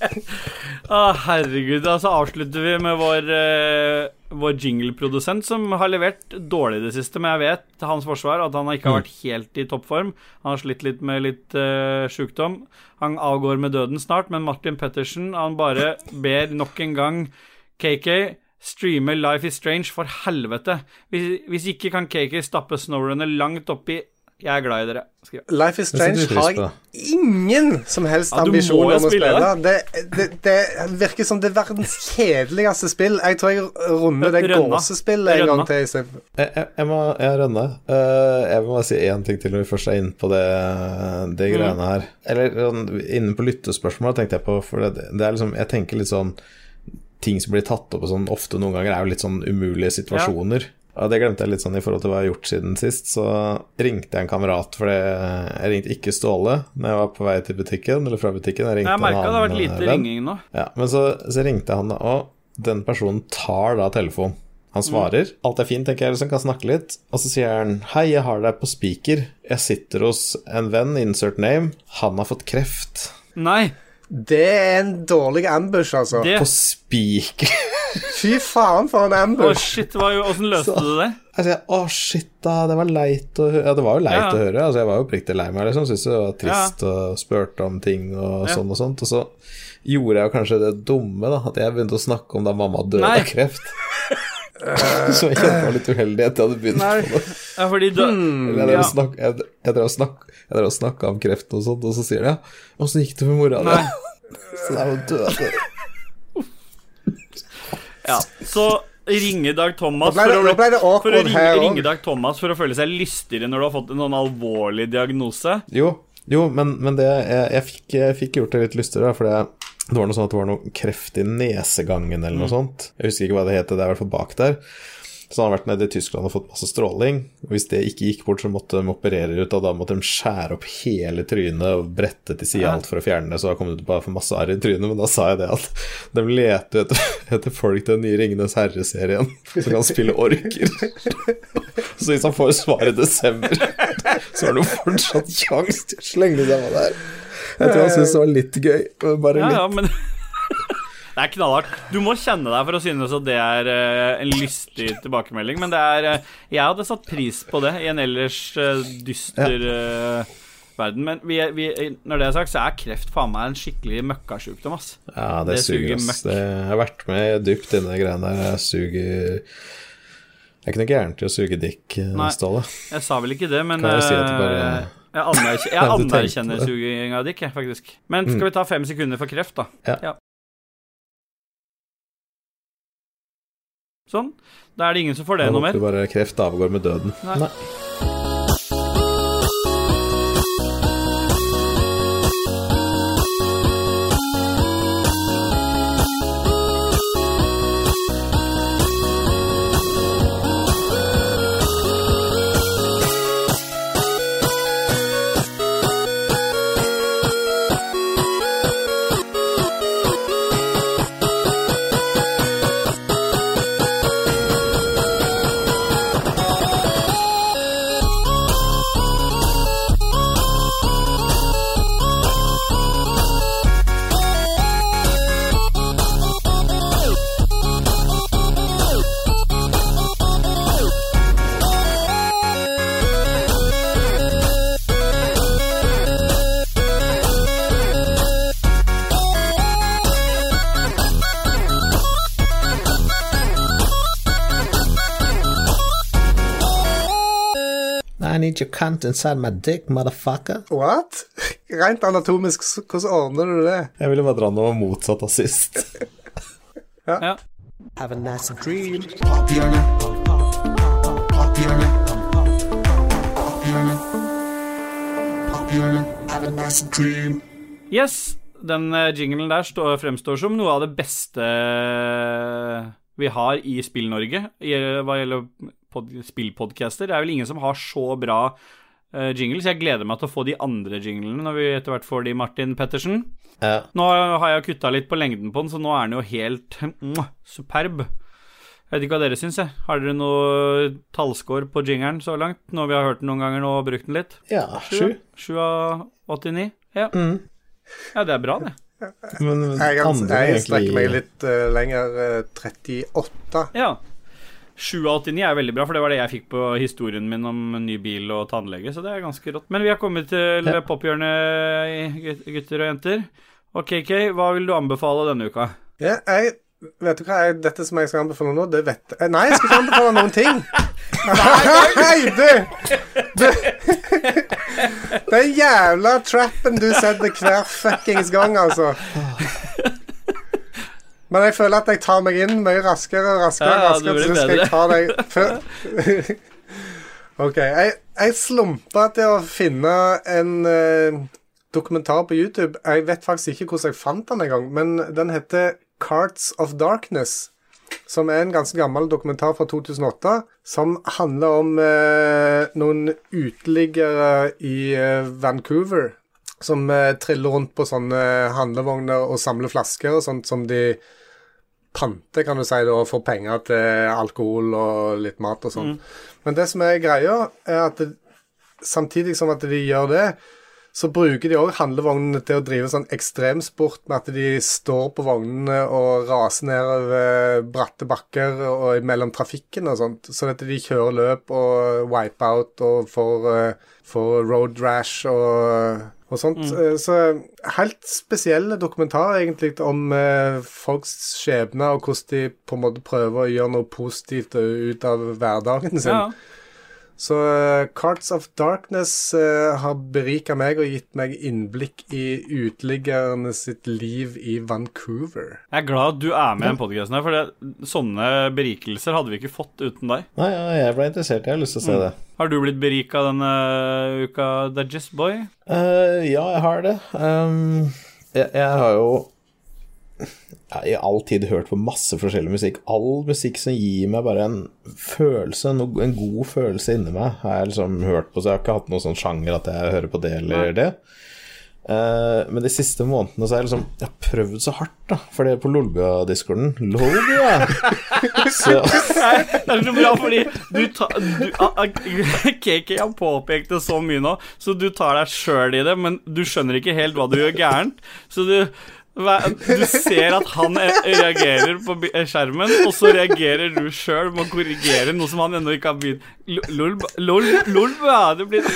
Å, herregud. Da så avslutter vi med vår, eh, vår jingle-produsent, som har levert dårlig i det siste. Men jeg vet til hans forsvar at han ikke har vært helt i toppform. Han har slitt litt med litt uh, sjukdom. Han avgår med døden snart, men Martin Pettersen han bare ber nok en gang KK streame Life is Strange, for helvete. Hvis, hvis ikke kan KK stappe Snowrunner langt oppi Jeg er glad i dere. Skriv. Life is Strange har jeg ingen som helst Ja, jo om å spille spille. Det, det, det virker som det verdens kjedeligste spill. Jeg tror jeg runder det gåsespillet en gang til. Jeg, jeg, jeg må jeg rønne. Uh, jeg må bare si én ting til når vi først er inne på det, det greiene her. Eller sånn, inne på lyttespørsmål tenkte jeg på, for det, det er liksom Jeg tenker litt sånn Ting som blir tatt opp og sånn ofte noen ganger, er jo litt sånn umulige situasjoner. Og det glemte jeg litt sånn i forhold til hva jeg har gjort siden sist. Så ringte jeg en kamerat, for jeg ringte ikke Ståle når jeg var på vei til butikken, eller fra butikken. Jeg ringte Jeg merka en det har vært lite eh, venn. ringing nå. Ja, men så, så ringte han, og den personen tar da telefonen. Han svarer. Alt er fint, tenker jeg, liksom kan snakke litt. Og så sier han Hei, jeg har deg på speaker. Jeg sitter hos en venn, insert name. Han har fått kreft. Nei, Det er en dårlig ambush, altså. det På speaker! Fy faen, for en ambush. shit. hva- Åssen løste du det? Altså, å shit, da, det var leit å. Ja, det var jo leit Ja. å høre. Altså, jeg var jo oppriktig lei meg, liksom. Syntes det var trist og spurte om ting og Ja. sånn og sånt. Og så gjorde jeg jo kanskje det dumme, da, at jeg begynte å snakke om da mamma døde Nei. av kreft. så jeg kjente meg litt uheldig etter jeg hadde begynt Nei. på det. Ja, fordi Eller Jeg drev Ja. og og snakka om kreft og sånt, og så sier de ja, åssen gikk det med mora di? Så det er jo død. Ja, så ringer Dag Thomas ble det, for å, ble det for å ringe, ringe. Dag Thomas for å føle seg lystigere når du har fått en sånn alvorlig diagnose. Jo, jo, men, men det jeg, jeg, fikk, jeg fikk gjort det litt lystigere, for det, det var noe sånn at det var noe kreft i nesegangen eller noe sånt. Jeg husker ikke hva det het, det er i hvert fall bak der. Så han har vært nede i Tyskland og fått masse stråling. Og hvis det ikke gikk bort, så måtte de operere ut, og da måtte de skjære opp hele trynet og brette til side alt for å fjerne det, så da kom det bare for masse arr i trynet. Men da sa jeg det at de leter etter, etter folk til den nye Ringenes herre-serien som kan spille orker. Så hvis han får svar i desember, så har han jo fortsatt kjangs til å slenge seg med der. Jeg tror han syntes det var litt gøy. bare Bare Ja, litt. ja, men Det er knallhardt. Du må kjenne deg for å synes at det er eh, en lystig tilbakemelding, men det er eh, Jeg hadde satt pris på det i en ellers eh, dyster ja. verden. Men vi, vi, når det er sagt, så er kreft faen meg en skikkelig møkkasjukdom, ass. Ja, det, Det suger ass. møkk. Det, jeg har vært med dypt inni de greiene der. Jeg suger Jeg er ikke noe gæren til å suge dick, Nei. Ståle. Jeg sa vel ikke det, men Kan jeg si at det bare- jeg, anerkjenner. Mm. suging av dick, faktisk. Men skal vi ta fem sekunder for kreft, da? Ja. Sånn. Da er det ingen som får det Jeg noe mer. Du bare kreft avgår med døden. Nei. I need your cunt inside my dick, motherfucker. What? Rent anatomisk, hvordan ordner du det? Jeg ville bare dra noe motsatt av sist. Ja. Have a nice dream. Have a nice dream. Yes, den eh, jinglen der står, fremstår som noe av det beste vi har i Spill-Norge hva gjelder spillpodcaster. Det er vel ingen som har så bra uh, jingles. Jeg gleder meg til å få de andre jinglene når vi etter hvert får de, Martin Pettersen. Ja. Nå har jeg kutta litt på lengden på den, så nå er den jo helt mwah, superb. Jeg vet ikke hva dere syns, jeg. Har dere noe tallscore på jingeren så langt? Når vi har hørt den noen ganger nå og brukt den litt? ja, sju. Sju av 89? Ja. ja, det er bra, det. Men Jeg, kan, jeg strekker meg litt uh, lenger. eh, 38. Ja. 7 av 89 er veldig bra, for det var det jeg fikk på historien min om ny bil og tannlege, så det er ganske rått. Men vi har kommet til Ja. pophjørnet, gutter og jenter. Og KK, hva vil du anbefale denne uka? Ja, jeg Vet du hva, jeg, dette som jeg skal anbefale nå, det vet jeg Nei, jeg skal ikke anbefale noen ting. Nei, du! du. Den jævla trappen du setter hver fuckings gang, altså. Men jeg føler at jeg tar meg inn mye raskere og raskere. Ja, ja, raskere, så skal jeg ta deg før OK. Jeg, jeg slumpa til å finne en uh, dokumentar på YouTube. Jeg vet faktisk ikke hvordan jeg fant den engang, men den heter Carts of Darkness. Som er en ganske gammel dokumentar fra 2008, som handler om eh, noen uteliggere i eh, Vancouver. Som eh, triller rundt på sånne handlevogner og samler flasker og sånt som de panter, kan du si, da, for penger til alkohol og litt mat og sånn. Men det som er greia, er at det, samtidig som at de gjør det, så bruker de òg handlevognene til å drive sånn ekstremsport med at de står på vognene og raser nedover bratte bakker og mellom trafikken og sånt. Så at de kjører løp og wipe-out og får, eh, får road rash og, og sånt. Mm. Så helt spesielle dokumentarer egentlig om eh, folks skjebne og hvordan de på en måte prøver å gjøre noe positivt ut av hverdagen sin. Ja. Så uh, Cards of Darkness eh, har berika meg og gitt meg innblikk i uteliggerne sitt liv i Vancouver. Jeg er glad du er med i den podkasten her, for det, sånne berikelser hadde vi ikke fått uten deg. Nei, ja, jeg ble interessert. Jeg har lyst til å se det. Har du blitt berika denne uka, Dudges Boy? Uh, ja, jeg har det. Um, jeg, jeg har jo i all tid hørt på masse forskjellig musikk. All musikk som gir meg bare en følelse, en god følelse inni meg, har jeg liksom hørt på, så jeg har ikke hatt noen sånn sjanger at jeg hører på det eller det. Eh, men de siste månedene så har jeg liksom Jeg har prøvd så hardt, da. For det er på Lolbua-discorden. Lolbua! Det er så bra, fordi du tar KK har påpekt det så mye nå, så du tar deg sjøl i det, men du skjønner ikke helt hva du gjør gærent. Så du du ser at han eh, reagerer på skjermen, og så reagerer du sjøl med å korrigere noe som han ennå ikke har begynt Lolb, lol, lol, ja, det blir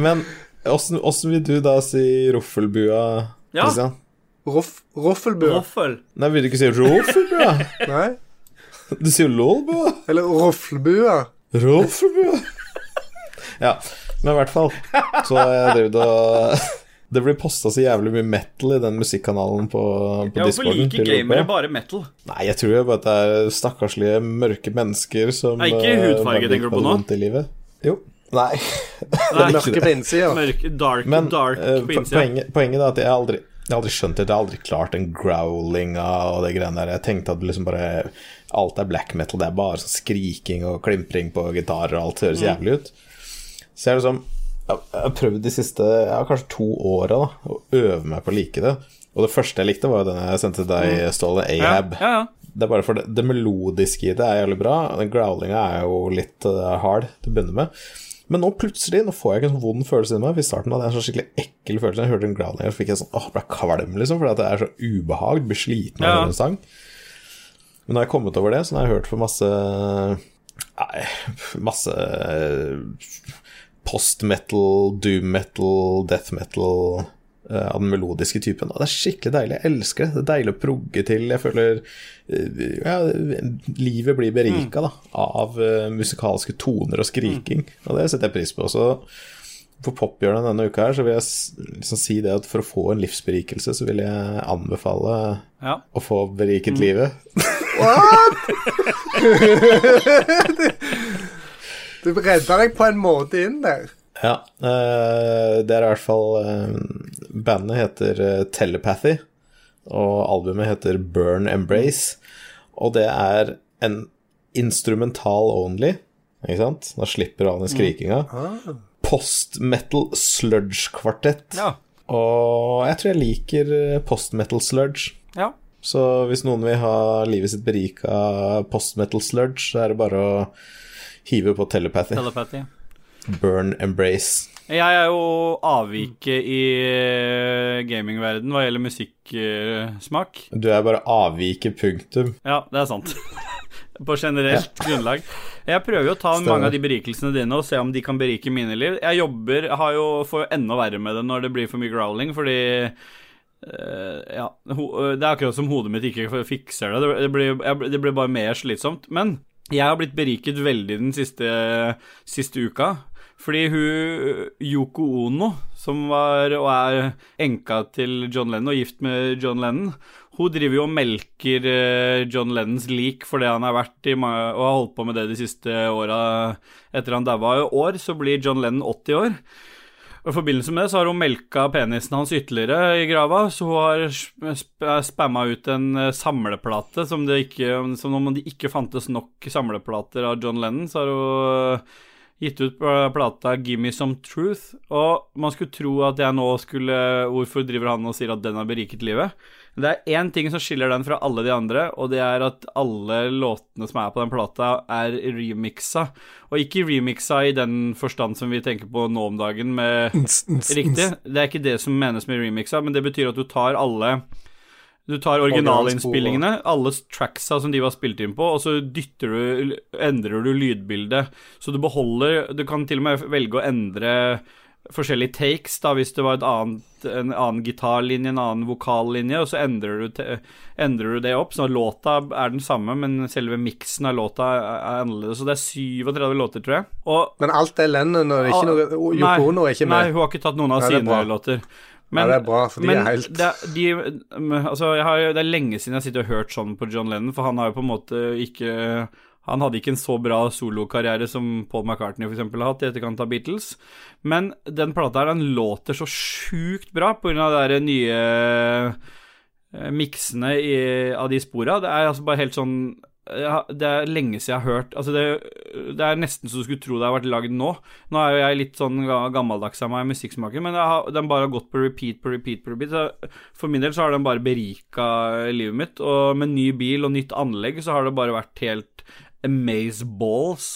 Men åssen vil du da si roffelbua, Ja. Christian? Roff, Roffelbua. Roffel. Nei, vil du ikke si roffelbua? Nei? Du sier jo lolbua. Eller Roffelbua. Roffelbua. Ja, men i hvert fall så har jeg drevet og Det blir posta så jævlig mye metal i den musikkanalen på, på Ja, hvorfor liker gamere bare metal? Nei, jeg tror jo bare at det er stakkarslige, mørke mennesker som Er ikke eh, hudfarge, bare tenker du på nå? i livet. Jo. Nei. Nei, Mørke på innsida. mørk, dark, Men dark eh, på innsida. poenget, poenget er at jeg aldri jeg har aldri skjønt det. Jeg har aldri klart den growlinga og det greiene der. Jeg tenkte at liksom bare alt er black metal. Det er bare sånn skriking og klimpring på gitarer, og alt høres Mm. jævlig ut. Så jeg liksom Jeg har prøvd de siste ja, kanskje to åra å øve meg på å like det. Og det første jeg likte, var jo den jeg sendte til deg, Ståle, Mm. Ja, Ahab. ja, ja. Det er bare for det, det melodiske i det er jævlig bra. Den growlinga er jo litt uh, hard til å begynne med. Men nå plutselig nå får jeg ikke en sånn vond følelse i meg. I starten hadde jeg en sånn skikkelig ekkel følelse. Jeg hørte en growling, og fikk jeg sånn åh, ble kvalm, liksom, fordi at det er så ubehag. Blir sliten av Ja. en sang. Men nå har jeg kommet over det, så nå har jeg hørt for masse Nei, masse post-metal, doom metal, death metal eh, av den melodiske typen. Og det er skikkelig deilig. Jeg elsker det. Det er deilig å progge til. Jeg føler eh, ja, livet blir berika da, av eh, musikalske toner og skriking, og det setter jeg pris på. Så for pophjørnet denne uka her, så vil jeg liksom si det at for å få en livsberikelse, så vil jeg anbefale ja. å få beriket livet. Du redda deg på en måte inn der. Ja, eh, det er i hvert fall eh, Bandet heter eh, Telepathy, og albumet heter Burn Embrace. Og det er en instrumental only, ikke sant? Da slipper du av den skrikinga. Post-metal sludge-kvartett. Ja. Og jeg tror jeg liker post-metal sludge. ja. Så hvis noen vil ha livet sitt berika post-metal sludge, så er det bare å hive på Telepathy. Telepathy. Burn Embrace. Jeg er jo avviket i eh, gamingverden hva gjelder musikksmak. Du er bare avviket, punktum. Ja, det er sant. På generelt grunnlag. Jeg prøver jo å ta Stemmer. mange av de berikelsene dine og se om de kan berike mine liv. Jeg jobber, har jo, får jo enda verre med det når det blir for mye growling, fordi eh, ja, ho, det er akkurat som hodet mitt ikke fikser det. Det, det, blir, det blir bare mer slitsomt. Men jeg har blitt beriket veldig den siste, siste uka. Fordi hun Yoko Ono, som var og er enka til John Lennon og gift med John Lennon, hun driver jo og melker eh, John Lennons lik for det han har vært i og har holdt på med det de siste åra etter han daua. I år så blir John Lennon 80 år. Og I forbindelse med det så har hun melka penisen hans ytterligere i grava, så hun har sp- sp- spamma ut en eh, samleplate som det ikke Som om det ikke fantes nok samleplater av John Lennon, så har hun gitt ut plata 'Gimme Some Truth'. Og man skulle tro at jeg nå skulle Hvorfor driver han og sier at den har beriket livet? Det er én ting som skiller den fra alle de andre, og det er at alle låtene som er på den plata, er remixa. Og ikke remixa i den forstand som vi tenker på nå om dagen, med Riktig. Det er ikke det som menes med remixa, men det betyr at du tar alle Du tar originalinnspillingene, alle tracksa som de var spilt inn på, og så dytter du Endrer du lydbildet. Så du beholder Du kan til og med velge å endre forskjellige takes, da, hvis det var et annet, en annen gitarlinje, en annen vokallinje, og så endrer du, endrer du det opp, så låta er den samme, men selve miksen av låta er, er annerledes. Så det er 37 låter, tror jeg. Og Men alt er Lennon, og det er ikke noe Nei, Yoko Ono er ikke Nei, hun har ikke tatt noen av Nei, sine låter. låter. Ja, det er bra, for de men er helt- det, de, altså, jeg har, det er lenge siden jeg sitter og hørt sånn på John Lennon, for han har jo på en måte ikke Han hadde ikke en så bra solokarriere som Paul McCartney for eksempel har hatt i etterkant av Beatles. Men den plata her, den låter så sjukt bra på grunn av de nye eh, miksene i, av de spora. Det er altså bare helt sånn det er lenge siden jeg har hørt Altså, det, det er nesten så du skulle tro det har vært lagd nå. Nå er jo jeg litt sånn gammeldags av meg i musikksmaken, men har, den bare har gått på repeat på repeat på repeat. For min del så har den bare berika livet mitt, og med ny bil og nytt anlegg så har det bare vært helt amaze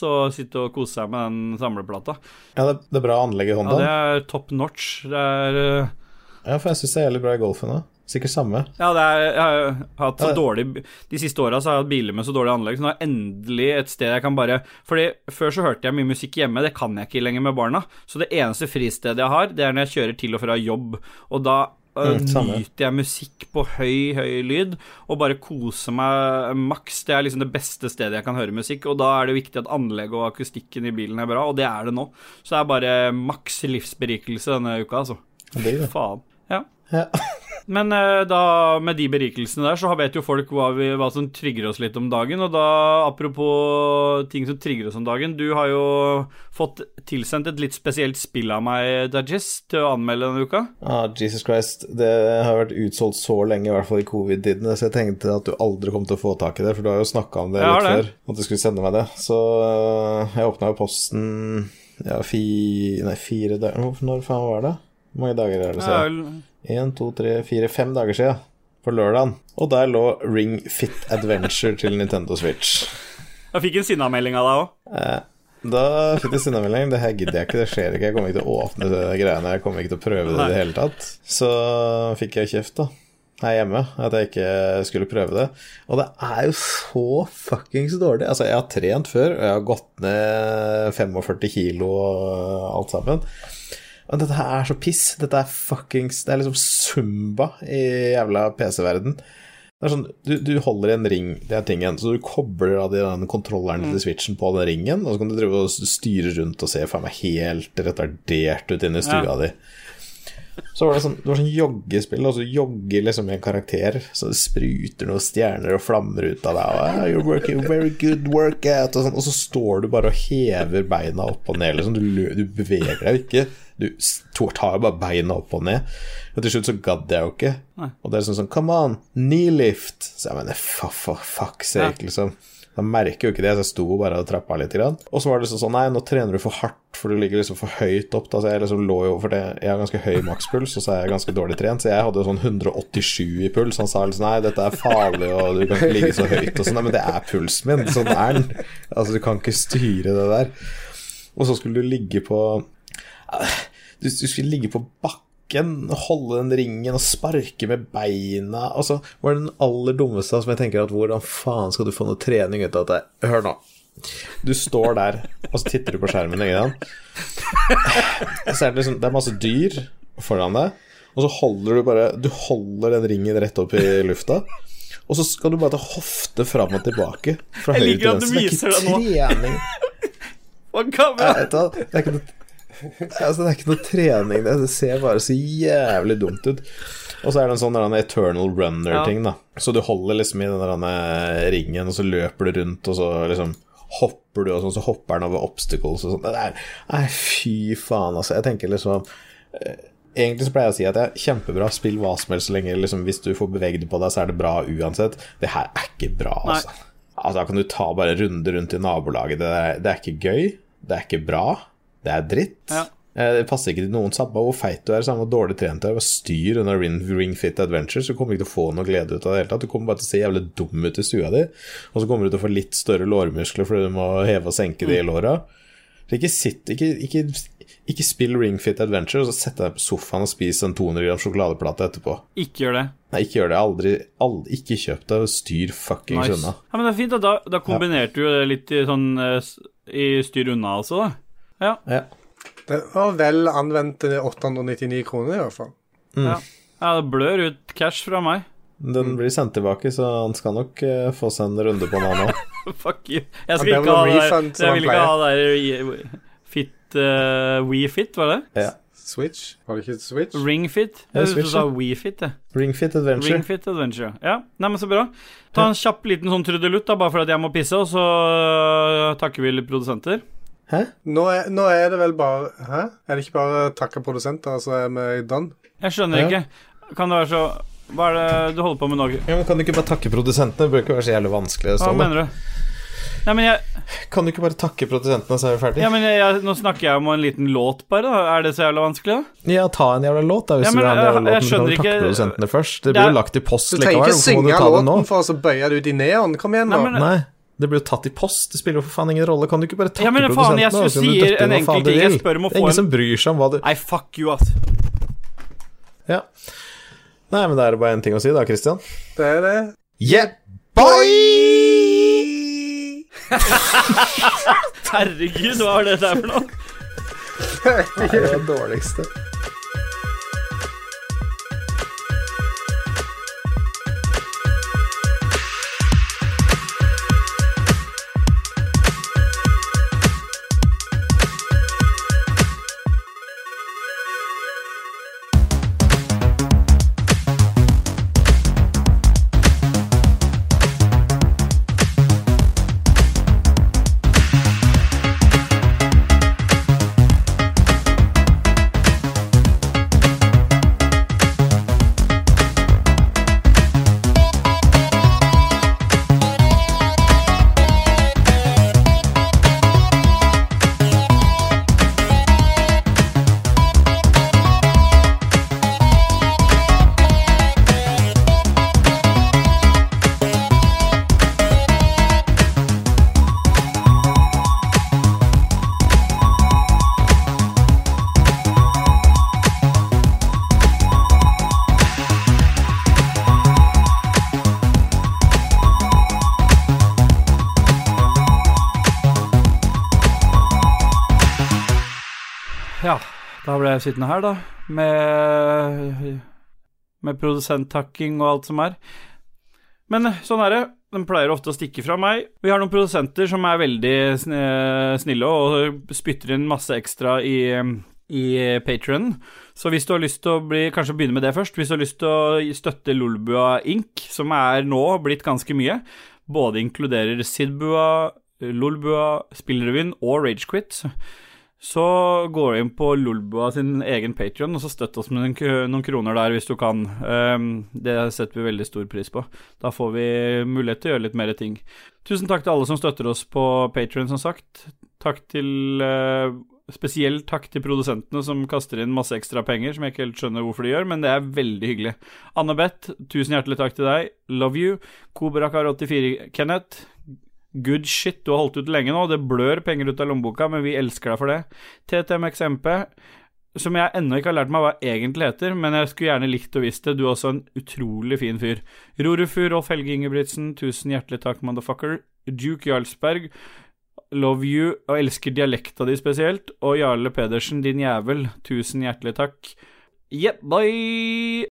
og sitte og kose seg med den samleplata. Ja, det, det er bra anlegg i Ja, det er top notch. Det er eh, for jeg syns det er jævlig bra i golfen òg. Sikkert samme. Ja, det er, jeg har hatt så Ja. dårlig De siste åra har jeg hatt biler med så dårlig anlegg, så nå er endelig et sted jeg kan bare Fordi før så hørte jeg mye musikk hjemme, det kan jeg ikke lenger med barna. Så det eneste fristedet jeg har, det er når jeg kjører til og fra jobb, og da Mm, nyter jeg musikk på høy, høy lyd og bare koser meg maks. Det er liksom det beste stedet jeg kan høre musikk, og da er det viktig at anlegget og akustikken i bilen er bra, og det er det nå. Så det er bare maks livsberikelse denne uka, altså. Det. Faen. Ja. Ja. Men eh, da, med de berikelsene der, så vet jo folk hva, vi, hva som trigger oss litt om dagen. Og da, apropos ting som trigger oss om dagen Du har jo fått tilsendt et litt spesielt spill av meg, Dajis, til å anmelde denne uka. Ah, Jesus Christ. Det har vært utsolgt så lenge, i hvert fall i covid-tidene, så jeg tenkte at du aldri kom til å få tak i det, for du har jo snakka om det litt det. før, at du skulle sende meg det. Så øh, jeg åpna jo posten ja, fi, nei, fire dager Når faen var det? Hvor mange dager er det siden? Én, to, tre, fire, fem dager siden. På lørdagen. Og der lå Ring Fit Adventure til Nintendo Switch. jeg fikk en sinnamelding av deg òg. Eh, Da fikk jeg sinnamelding. Det her gidder jeg ikke, det skjer ikke. Jeg kommer ikke til å åpne det greiene. Jeg kommer ikke til å prøve det i det hele tatt. Så fikk jeg kjeft, da. Her hjemme, at jeg ikke skulle prøve det. Og det er jo så fuckings dårlig. Altså, jeg har trent før, og jeg har gått ned 45 kilo og alt sammen. Men dette her er så piss. Dette er fuckings Det er liksom zumba i jævla PC-verden. Det er sånn, du, du holder i en ring, det er tingen, så du kobler av den kontrolleren til switchen på den ringen, og så kan du drive og styre rundt og se faen meg helt retardert ut inne i stua Ja. di. Så var det sånn, det var sånn joggespill, og så jogger liksom en karakter, så det spruter noen stjerner og flammer ut av deg, og ah, you're working very good workout, og sånn, og så står du bare og hever beina opp og ned, liksom, du, du beveger deg jo ikke, du tar jo bare beina opp og ned, og til slutt så gadd jeg jo ikke, og det er sånn sånn, come on, knee lift, så jeg mener, for, for fuck sake, liksom, da merker jo ikke det, så jeg sto bare og trappa litt. Grann. Og så var det sånn, nei, nå trener du for hardt, for du ligger liksom for høyt opp. Da. Så jeg liksom lå jo, for det, jeg har ganske høy makspuls, og så er jeg ganske dårlig trent, så jeg hadde jo sånn 187 i puls. Han sa liksom nei, dette er farlig, og du kan ikke ligge så høyt og sånn. Nei, men det er pulsen min, sånn er den. Altså, du kan ikke styre det der. Og så skulle du ligge på Du, du skulle ligge på bakken, holde den ringen og sparke med beina. Og så var det den aller dummeste som jeg tenker at hvordan faen skal du få noe trening ut av dette? Hør nå. Du står der, og så titter du på skjermen, ikke sant? Så er det liksom Det er masse dyr foran deg, og så holder du bare Du holder den ringen rett opp i lufta. Og så skal du bare ta hofte fram og tilbake. Fra høyre til venstre. Det er ikke trening. Det er ikke noe Altså, det er ikke noe trening, det. Det ser bare så jævlig dumt ut. Og så er det en sånn eternal runner-ting, da. Så du holder liksom i den eh, ringen, og så løper du rundt, og så liksom hopper du, og sånn, så hopper den over obstacles og sånn. Nei, fy faen, altså. Jeg tenker liksom eh, Egentlig så pleier jeg å si at det er kjempebra, spill hva som helst så lenge liksom, Hvis du får beveget på deg, så er det bra uansett. Det her er ikke bra, altså. Altså, Da kan du ta bare runder runde rundt i nabolaget. Det er, det er ikke gøy. Det er ikke bra. Det er dritt. Ja. Eh, Det passer ikke til noen samme hvor feit du er, samme hvor dårlig trent du er. hva styr under Ring, Ring Fit Adventure, så kommer du ikke til å få noe glede ut av det hele tatt. Du kommer bare til å se jævlig dum ut i stua di, og så kommer du til å få litt større lårmuskler fordi du må heve og senke de i låra. Så ikke sitt ikke, ikke, ikke spill Ring Fit Adventure, og så sett deg på sofaen og spis en 200 gram sjokoladeplate etterpå. Ikke gjør det. Nei, ikke gjør det. Aldri, aldri Ikke kjøp det, styr fuckings Nice. unna. Ja, men det er fint, da. Da, da kombinerte du det litt i sånn eh, i styr unna, altså. da. Ja. Ja. Det var vel anvendte 899 kroner, i hvert fall. ja. ja det blør ut cash fra meg. Den blir sendt tilbake, så han skal nok eh, få seg en runde på nå. Fuck you. Jeg skal ikke ha det refund, der Jeg vil ikke ha det der Fit uh, WeFit, var det? Ja. Switch? Var det ikke Switch? Ringfit? Ja, Switch, du sa. WeFit, jeg. Ring Fit Adventure. Ringfit Adventure. Ja, nei, men så bra. Ta en kjapp liten sånn trudelutt, da, bare for at jeg må pisse, og så øh, takker vi litt produsenter. Hæ? Nå er, nå er det vel bare Hæ? Er det ikke bare takke produsenter, så er vi done? Jeg skjønner Ja. ikke. Kan det være så Hva er det du holder på med nå? Ja, men Kan du ikke bare takke produsentene? Det bør ikke være så jævlig vanskelig. Hva mener du? Nei, men jeg, Kan du ikke bare takke produsentene, så er vi ferdig? ja, men jeg, jeg Nå snakker jeg om en liten låt, bare. da Er det så jævla vanskelig, da? Ja, ta en jævla låt, da. Hvis Ja, men du vil ha en jævla låt, jeg men skjønner takke ikke- produsentene først. Det blir jo lagt i post Du trenger ikke synge nå? låten for å så bøye det ut i neon. Kom igjen, Nei, men- Nei, det blir jo tatt i post. Det spiller jo for faen ingen rolle. Kan du ikke bare takke Ja, men faen, jeg du sier en enkel ting. Jeg spør om å Det er få ingen en- som bryr seg om hva du Nei, fuck you, ass. Ja. Nei, men da er det bare én ting å si, da, Christian. Det er det. Yeah, boy! Herregud, hva var det der for noe? Det er det dårligste. Ble jeg sittende her, da, med, med produsenttakking og alt som er. Men sånn er det. Den pleier ofte å stikke fra meg. Vi har noen produsenter som er veldig snille og spytter inn masse ekstra i, i Patreon. Så hvis du har lyst til å bli, kanskje begynne med det først, hvis du har lyst til å støtte Lolbua Inc., som er nå blitt ganske mye, både inkluderer Sidbua, Lolbua, Spillrevyen og Ragequit, så går du inn på Lolbua sin egen Patreon, og så støtt oss med noen, kroner der hvis du kan. Ehm, det setter vi veldig stor pris på. Da får vi mulighet til å gjøre litt mer ting. Tusen takk til alle som støtter oss på Patreon, som sagt. Takk til eh, Spesielt takk til produsentene som kaster inn masse ekstra penger, som jeg ikke helt skjønner hvorfor de gjør, men det er veldig hyggelig. Anne Beth, tusen hjertelig takk til deg. Love you. Kobrakar84, Kenneth. Good shit, du har holdt ut lenge nå. Det blør penger ut av lommeboka, men vi elsker deg for det. TTMXMP, som jeg ennå ikke har lært meg hva egentlig heter, men jeg skulle gjerne likt å visst det. Du er også en utrolig fin fyr. Rorufur, Rolf Helge Ingebrigtsen, tusen hjertelig takk, motherfucker. Duke Jarlsberg, love you, og elsker dialekta di spesielt. Og Jarle Pedersen, din jævel, tusen hjertelig takk. Yeah, bye!